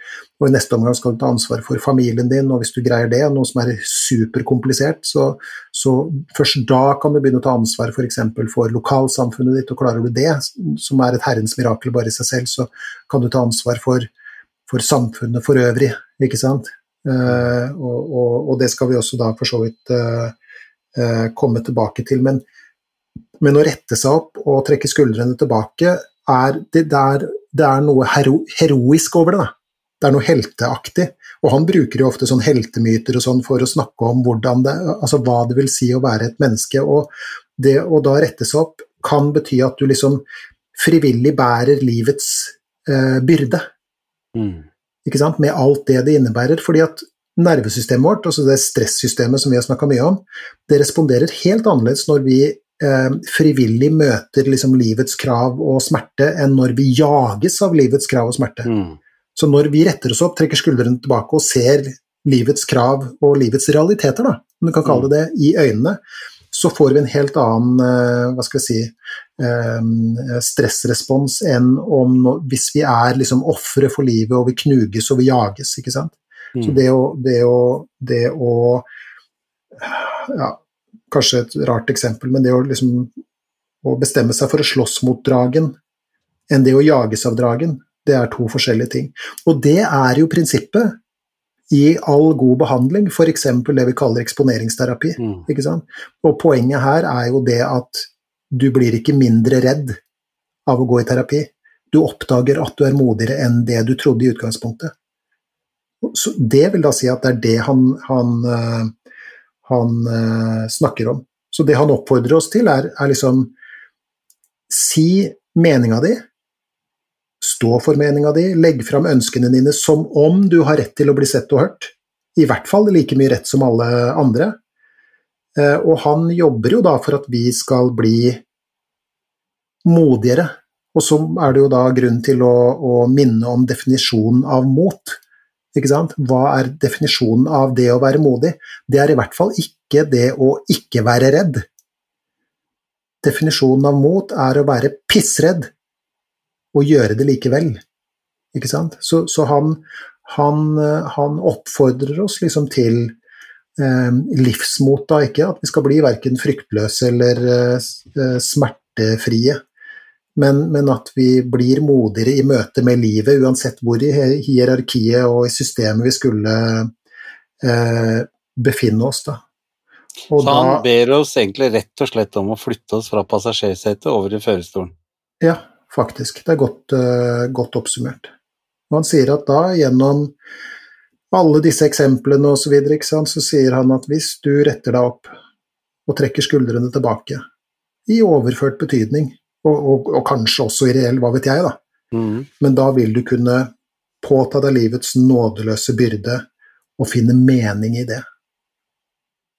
Og i neste omgang skal du ta ansvar for familien din, og hvis du greier det, noe som er superkomplisert, så, så først da kan du begynne å ta ansvar f.eks. For, for lokalsamfunnet ditt, og klarer du det, som er et herrens mirakel bare i seg selv, så kan du ta ansvar for, for samfunnet for øvrig, ikke sant. Uh, og, og, og, det skal vi også da for så vidt uh, uh, komme tilbake til. Men men å rette seg opp og trekke skuldrene tilbake, er, det, det, er, det er, noe hero, heroisk over det. Da. Det er noe helteaktig. Og han bruker jo ofte sånn heltemyter og sånn for å snakke om det, altså hva det vil si å være et menneske. Og det å da rette seg opp kan bety at du liksom frivillig bærer livets eh, byrde. Mm. Ikke sant? Med alt det det innebærer. fordi at nervesystemet vårt, altså det stressystemet som vi har snakka mye om, det responderer helt annerledes når vi frivillig møter liksom livets krav og smerte, enn når vi jages av livets krav og smerte. Mm. Så når vi retter oss opp, trekker skuldrene tilbake og ser livets krav og livets realiteter, da, om du kan kalle det det, i øynene, så får vi en helt annen eh, hva skal vi si, eh, stressrespons enn om hvis vi er liksom ofre for livet og vi knuges og vi jages. ikke sant? Mm. Så det å, det å, det å ja, kanskje et rart eksempel, men det å liksom å bestemme seg for å slåss mot dragen enn det å jages av dragen, det er to forskjellige ting. Og det er jo prinsippet i all god behandling, f.eks. det vi kaller eksponeringsterapi. Mm. Og poenget her er jo det at du blir ikke mindre redd av å gå i terapi. Du oppdager at du er modigere enn det du trodde i utgangspunktet. Så det vil da si at det er det han, han eh, han eh, snakker om. Så det han oppfordrer oss til, er, er liksom Si meninga di, stå for meninga di, legg fram ønskene dine som om du har rett til å bli sett og hørt. I hvert fall like mye rett som alle andre. Eh, og han jobber jo da for at vi skal bli modigere. Og så er det jo da grunn til å, å minne om definisjonen av mot. Hva er definisjonen av det å være modig? Det er i hvert fall ikke det å ikke være redd. Definisjonen av mot er å være pissredd og gjøre det likevel. Ikke sant? Så, så han, han, han, oppfordrer oss liksom til eh, livsmot, da, ikke at vi skal bli verken fryktløse eller eh, smertefrie men, men, at vi blir modigere i møte med livet, uansett hvor i hierarkiet og i systemet vi skulle eh, befinne oss. Da. Og Så han da, ber oss egentlig rett og slett om å flytte oss fra passasjersetet over i førerstolen? Ja, faktisk. Det er godt, uh, godt oppsummert. Og han sier at da, gjennom alle disse eksemplene osv., så, videre, så sier han at hvis du retter deg opp og trekker skuldrene tilbake, i overført betydning, og, og, og, kanskje også i reell, hva vet jeg, da. Mm. Men da vil du kunne påta deg livets nådeløse byrde og finne mening i det.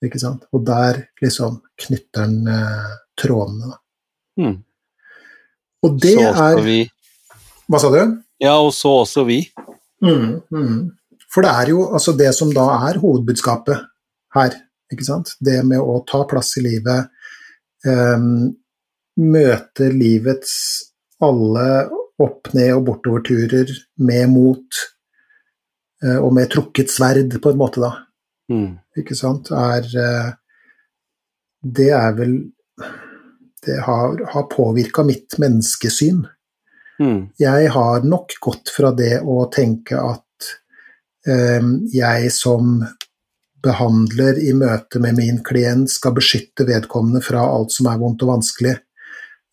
Ikke sant? Og der liksom knytter den eh, trådene, da. Mm. Og det så også er vi. Hva sa du? Ja, og så også vi. Mm, mm. For det er jo altså det som da er hovedbudskapet her, ikke sant. Det med å ta plass i livet, um, møte livets alle opp-, ned- og bortoverturer med mot eh, og med trukket sverd, på en måte, da. Mm. Ikke sant? Er eh, Det er vel Det har, har påvirka mitt menneskesyn. Mm. Jeg har nok gått fra det å tenke at um, jeg som behandler i møte med min klient skal beskytte vedkommende fra alt som er vondt og vanskelig,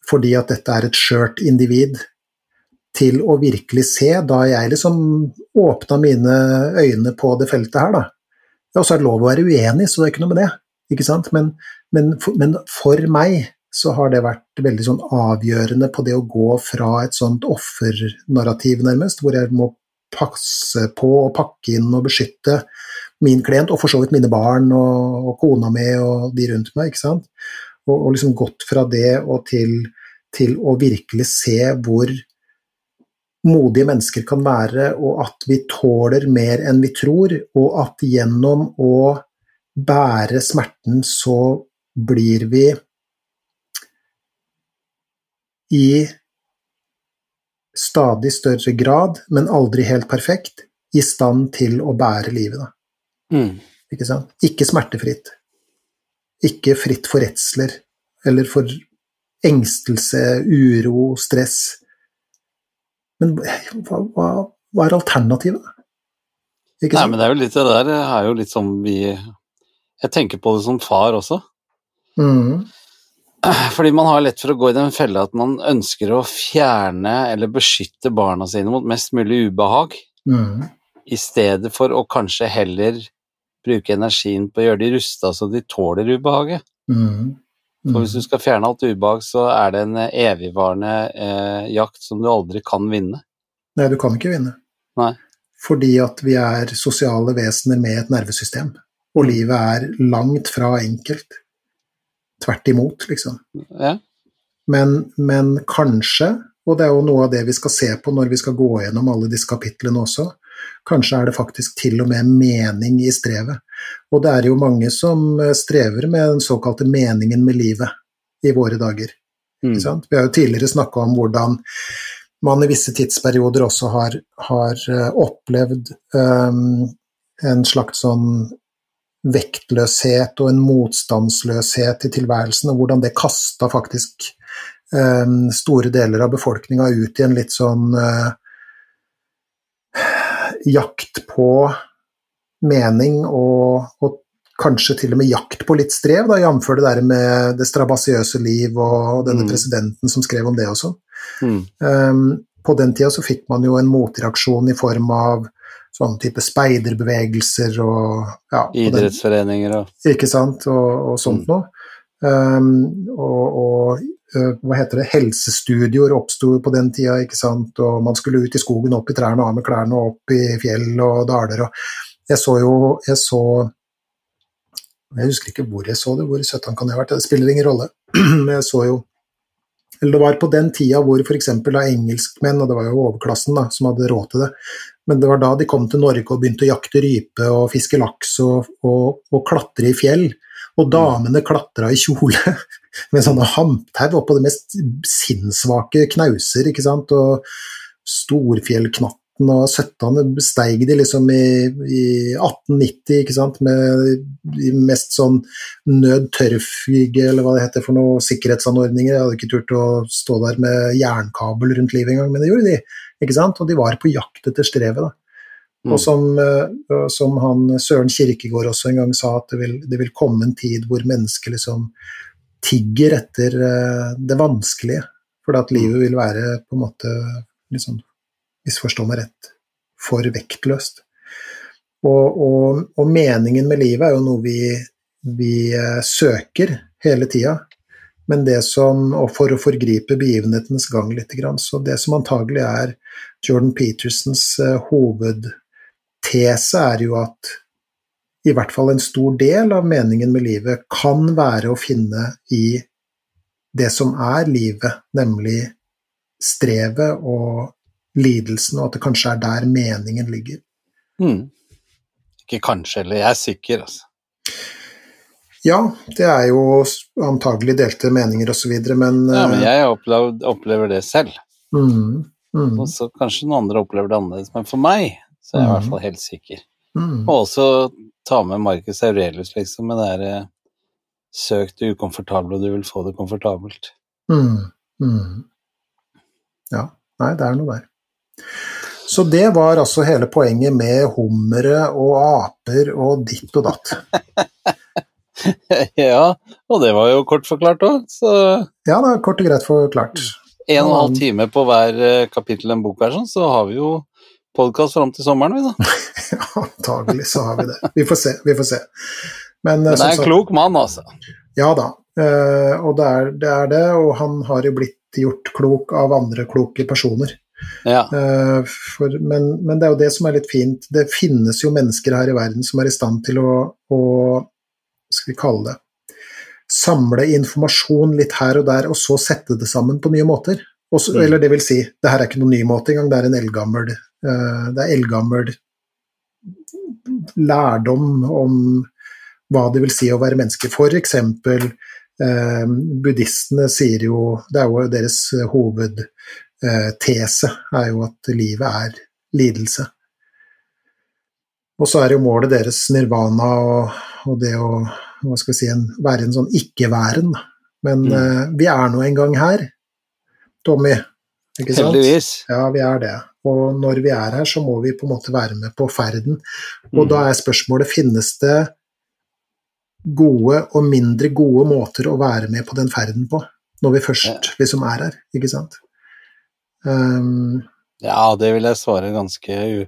fordi at dette er et skjørt individ, til å virkelig se, da jeg liksom åpna mine øyne på det feltet her, da. Det er det lov å være uenig, så det er ikke noe med det, ikke sant, men, men, for, men for meg så har det vært veldig sånn avgjørende på det å gå fra et sånt offernarrativ, nærmest, hvor jeg må passe på og pakke inn og beskytte min klient, og for så vidt mine barn og, og kona mi og de rundt meg, ikke sant, og, og liksom gått fra det og til, til å virkelig se hvor modige mennesker kan være, og at vi tåler mer enn vi tror, og at gjennom å bære smerten så blir vi i stadig større grad, men aldri helt perfekt, i stand til å bære livet. Mm. Ikke sant? Ikke smertefritt. Ikke fritt for redsler eller for engstelse, uro, stress. Men hva, hva, hva er alternativet? Ikke Nei, men det er jo litt det der er jo litt som vi Jeg tenker på det som far også. Mm. Fordi man har lett for å gå i den fella at man ønsker å fjerne eller beskytte barna sine mot mest mulig ubehag, Mm. i stedet for å kanskje heller bruke energien på å gjøre de rusta så de tåler ubehaget. Mm. For hvis du skal fjerne alt ubehag, så er det en evigvarende eh, jakt som du aldri kan vinne. Nei, du kan ikke vinne. Nei. Fordi at vi er sosiale vesener med et nervesystem. Og livet er langt fra enkelt. Tvert imot, liksom. Ja. Men, men kanskje, og det er jo noe av det vi skal se på når vi skal gå gjennom alle disse kapitlene også, kanskje er det faktisk til og med mening i strevet. Og det er jo mange som eh, strever med den såkalte meningen med livet i våre dager. Mm. Vi har jo tidligere snakka om hvordan man i visse tidsperioder også har, har eh, opplevd um, en slags sånn vektløshet og en motstandsløshet i tilværelsen, og hvordan det kasta faktisk um, store deler av befolkninga ut i en litt sånn eh, jakt på mening og, og kanskje til og med jakt på litt strev, jf. det der med det strabasiøse liv og denne Mm. presidenten som skrev om det også. Mm. Um, på den tida så fikk man jo en motreaksjon i form av sånn type speiderbevegelser og ja, Idrettsforeninger og ikke sant, og, og sånt Mm. noe. Um, og, og hva heter det, helsestudioer oppsto på den tida, ikke sant, og man skulle ut i skogen, opp i trærne, av med klærne, opp i fjell og daler, og jeg så jo, jeg så jeg husker ikke hvor jeg så det, hvor søtt han kan ha vært, det spiller ingen rolle, <clears throat> men jeg så jo eller det var på den tida hvor f.eks. engelskmenn, og det var jo overklassen da, som hadde råd til det, men det var da de kom til Norge og begynte å jakte rype og fiske laks og, og, og klatre i fjell. Og damene klatra i kjole <laughs> med sånne hamptau oppå de mest sinnssvake knauser, ikke sant, og Storfjellknatten og Søttane besteig de liksom i, i 1890, ikke sant, med de mest sånn nødtørrflyge, eller hva det heter for noe, sikkerhetsanordninger. Jeg hadde ikke turt å stå der med jernkabel rundt livet engang, men det gjorde de, ikke sant, og de var på jakt etter strevet, da. Mm. Og som, eh, som han Søren Kirkegård også en gang sa, at det vil, det vil komme en tid hvor mennesker liksom tigger etter eh, det vanskelige. For at livet vil være på en måte, liksom, misforstå meg rett, for vektløst. Og, og, og meningen med livet er jo noe vi, vi eh, søker hele tida. Men det som, og for å forgripe begivenhetenes gang litt, så det som antagelig er Jordan Petersens eh, hovedtese, er jo at i hvert fall en stor del av meningen med livet kan være å finne i det som er livet, nemlig strevet og lidelsen, og at det kanskje er der meningen ligger. Mm. Ikke kanskje, eller jeg er sikker, altså. Ja, det er jo antagelig delte meninger osv., men, Ja, men eh, jeg opplever, opplever det selv. mm, mm, Og så kanskje noen andre opplever det annerledes, men for meg så er jeg i hvert Mhm. fall helt sikker. mm, Og også ta med Marcus Aurelius, liksom, med det derre Søk det ukomfortable, og du vil få det komfortabelt. mm, mm. Ja, nei, det er noe der. Så det var altså hele poenget med hummere og aper og ditt og datt. <laughs> ja, og det var jo kort forklart òg, så Ja, det er kort og greit forklart. en og en halv time på hver eh, kapittel i en bok her, sånn, så har vi jo podkast fram til sommeren, vi, da. Ja, <laughs> antagelig så har vi det. Vi får se, vi får se. Men, eh, Men det er en sagt- klok mann, altså. Ja da, uh, og det er, det er det, og han har jo blitt gjort klok av andre kloke personer. Ja. Eh, For, men, men det er jo det som er litt fint. Det finnes jo mennesker her i verden som er i stand til å, å skal vi kalle det, samle informasjon litt her og der, og så sette det sammen på nye måter. Også, Mm. Eller det vil si, det her er ikke noen ny måte engang, det er en eldgammel det er eldgammel lærdom om hva det vil si å være menneske. Eksempel eh, buddhistene sier jo Det er jo deres hovedtese er jo at livet er lidelse. Og så er jo målet deres nirvana og, og det å hva skal vi si, en, være en sånn ikke-væren. Men Mm. eh, vi er nå en gang her, Tommy. Ikke sant? Heldigvis. Ja, vi er det. Og når vi er her, så må vi på en måte være med på ferden. Og Mm. da er spørsmålet finnes det gode og mindre gode måter å være med på den ferden på, når vi først liksom er her, ikke sant? Um, Ja, det vil jeg svare ganske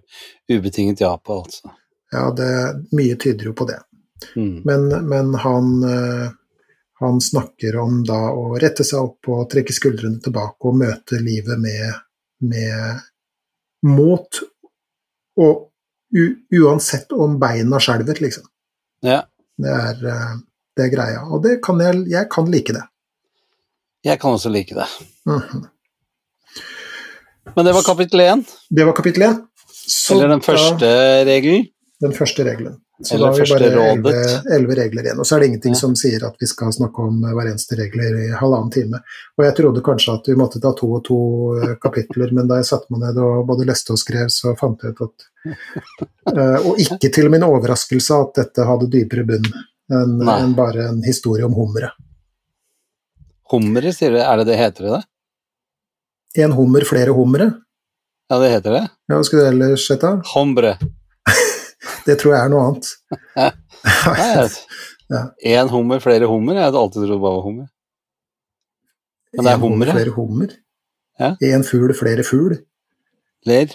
ubetinget ja på, altså. ja, det, mye tyder jo på det. Mm. Men, men han, eh, han snakker om da å rette seg opp og trekke skuldrene tilbake og møte livet med, med mot, og uansett om beina skjelver, liksom. Ja, Det er, eh, det er greia. Og det kan jeg, jeg kan like det. jeg kan også like det. Mhm. Men det var kapittel én, Det var kapittel én. Eller den første regelen. den første regelen. Så da har vi bare elleve- regler igjen. Og så er det ingenting Ja. som sier at vi skal snakke om hver eneste regler i halvannen time. Og jeg trodde kanskje at vi måtte ta to og to eh, kapitler, men da jeg satte meg ned og både leste og skrev, så fant jeg ut at eh, Og ikke til min overraskelse at dette hadde dypere bunn enn en bare en historie om hummeret. Hummere, sier du? Er det det heter det? En hummer, flere hummere? Ja, det heter det. Ja, hva skulle du ellers hete? Hombre. Det tror jeg er noe annet. Én. <laughs> Ja. Hummer, flere hummer? Jeg hadde alltid trodd det var hummer. Men det er hummer, flere hummer. Ja. En fugl, flere fugl. Ler,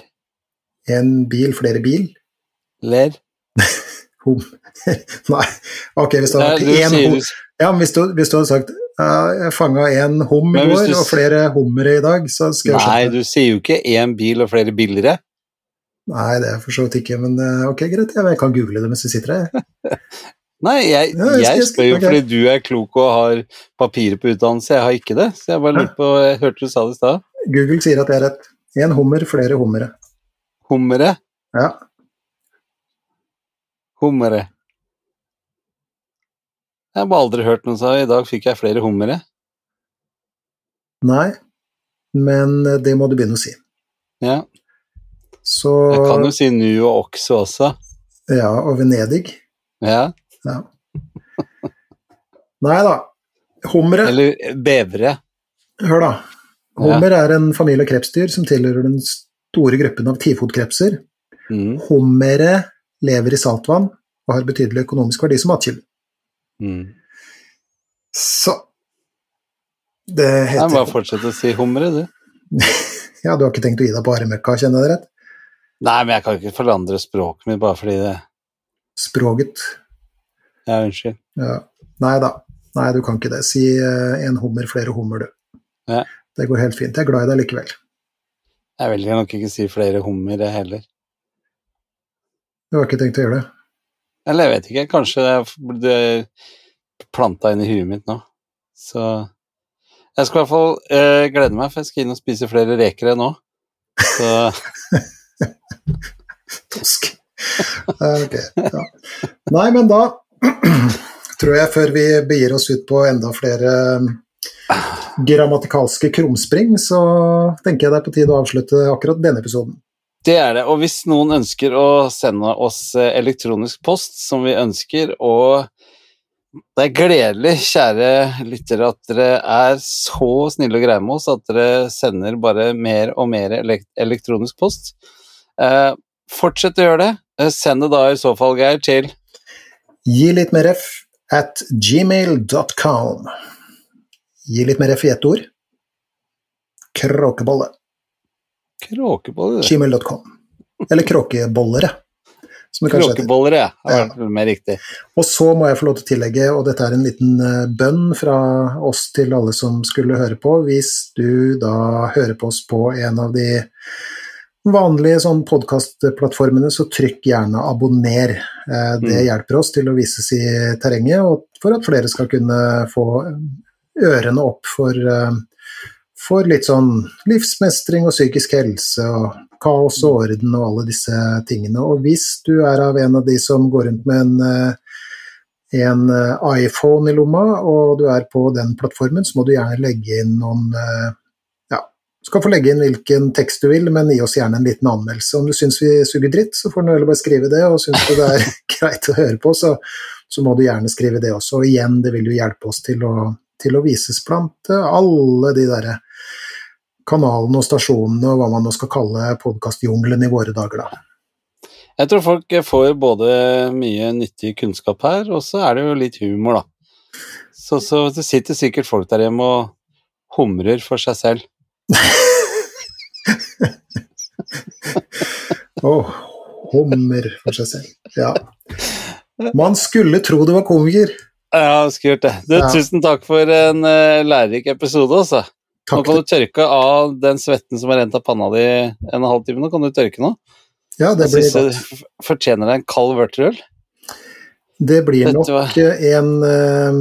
En bil, flere bil. ler. <laughs> Hum. <laughs> Nei, ok, hvis det hadde vært én hum... Ja, men hvis du, hvis du hadde sagt ja, jeg fanga én hum i går du og flere hummere i dag, så skulle jeg Nei, skjønt det. du sier jo ikke én bil og flere billigere. Nei, det er for så vidt ikke, men eh, ok, greit. Jeg kan google det mens du sitter her. <laughs> Nei, jeg, Ja, jeg jeg jeg spør jo okay. fordi du er klok og har papirer på utdannelse. Jeg har ikke det. Så jeg bare lurte på Jeg hørte du sa det i stad. Google sier at det er rett. Én hummer, flere hummere. Hummere. Ja. Hummere. Jeg har bare aldri hørt noen sa i dag fikk jeg flere hummere. Nei, men eh, det må du begynne å si. Ja. Så Jeg kan jo si nu og okse også. Ja, og Venedig. Ja. Ja. Nei da. Hummere Eller bevere. Hør, da. Hummer er en familie krepsdyr som tilhører den store gruppen av tifotkrepser. Mm. Hummere lever i saltvann og har betydelig økonomisk verdi som matkilde. Mm. Så Det Nei, heter bare fortsett å si hummere, du. <laughs> Ja, du har ikke tenkt å gi deg på aremøkka, kjenner jeg det rett? Nei, men jeg kan ikke forandre språket mitt bare fordi det Språket. Ja, unnskyld. Ja. Nei da. Nei, du kan ikke det. Si eh, en hummer, flere hummer, du. Ja. Det går helt fint. Jeg er glad i deg likevel. Jeg vil nok ikke si flere hummer jeg heller. Du har ikke tenkt å gjøre det? Eller jeg vet ikke, kanskje det ble planta inn i huet mitt nå. Så jeg skal i hvert fall uh, glede meg, for jeg skal inn og spise flere reker nå. Så <laughs> <laughs> Tosk. ok, ja. Nei, men da <clears throat> tror jeg, før vi begir oss ut på enda flere um, grammatikalske krumspring, så tenker jeg det er på tide å avslutte akkurat denne episoden. det er det. Og hvis noen ønsker å sende oss eh, elektronisk post, som vi ønsker, og det er gledelig, kjære lyttere, at dere er så snille og greie med oss at dere sender bare mer og mer elektronisk post. Eh, fortsett å gjøre det. Eh, send det da i så fall, Geir, til Gi litt mer F at gmail.com. Gi litt mer F i ett ord. Kråkebolle. Kråkebolle? Gmail.com. Eller kråkebollere, Kråkebollere ja. Ja. mer riktig. Og så må jeg få lov til å tillegge, og dette er en liten eh, bønn fra oss til alle som skulle høre på, hvis du da hører på oss på en av de vanlige sånn podkastplattformene, så trykk gjerne 'abonner'. Eh, det Mm. hjelper oss til å vises i terrenget, og for at flere skal kunne få ørene opp for, eh, for litt sånn livsmestring og psykisk helse og kaos og orden og alle disse tingene. Og hvis du er av en av de som går rundt med en eh, en iPhone i lomma, og du er på den plattformen, så må du gjerne legge inn noen du skal få legge inn hvilken tekst du vil, men gi oss gjerne en liten anmeldelse. Om du syns vi suger dritt, så får du heller bare skrive det, og syns du det er <laughs> greit å høre på, så, så må du gjerne skrive det også. Og igjen, det vil jo hjelpe oss til å, til å vises blant alle de derre kanalene og stasjonene, og hva man nå skal kalle podkastjungelen i våre dager, da. Jeg tror folk får både mye nyttig kunnskap her, og så er det jo litt humor, da. Så, så det sitter sikkert folk der hjemme og humrer for seg selv. Å, hummer for seg selv. Ja. Man skulle tro det var komiker. Ja, skulle gjort det. Du, Ja. Tusen takk for en uh, lærerik episode, altså. Nå kan du tørke av den svetten som har rent av panna di en og halv time. Nå kan du tørke nå. Ja, det blir, godt. f- fortjener deg en kald vørterøl. det blir nok en, eh,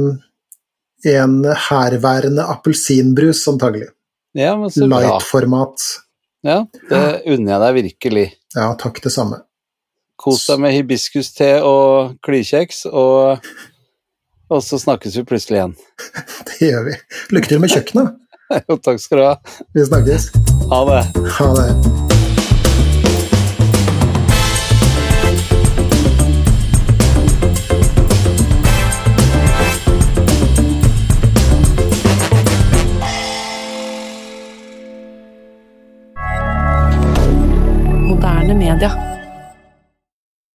en herværende appelsinbrus, antagelig. Ja, men så bra. Light-format. Ja, det unner jeg deg virkelig. Ja, takk det samme. Kos deg med hibiskuste og klykjeks, og, og så snakkes vi plutselig igjen. <laughs> Det gjør vi. Lykke til med kjøkkenet. <laughs> Jo, takk skal du ha. Vi snakkes. Ha det. Ha det. Moderne media.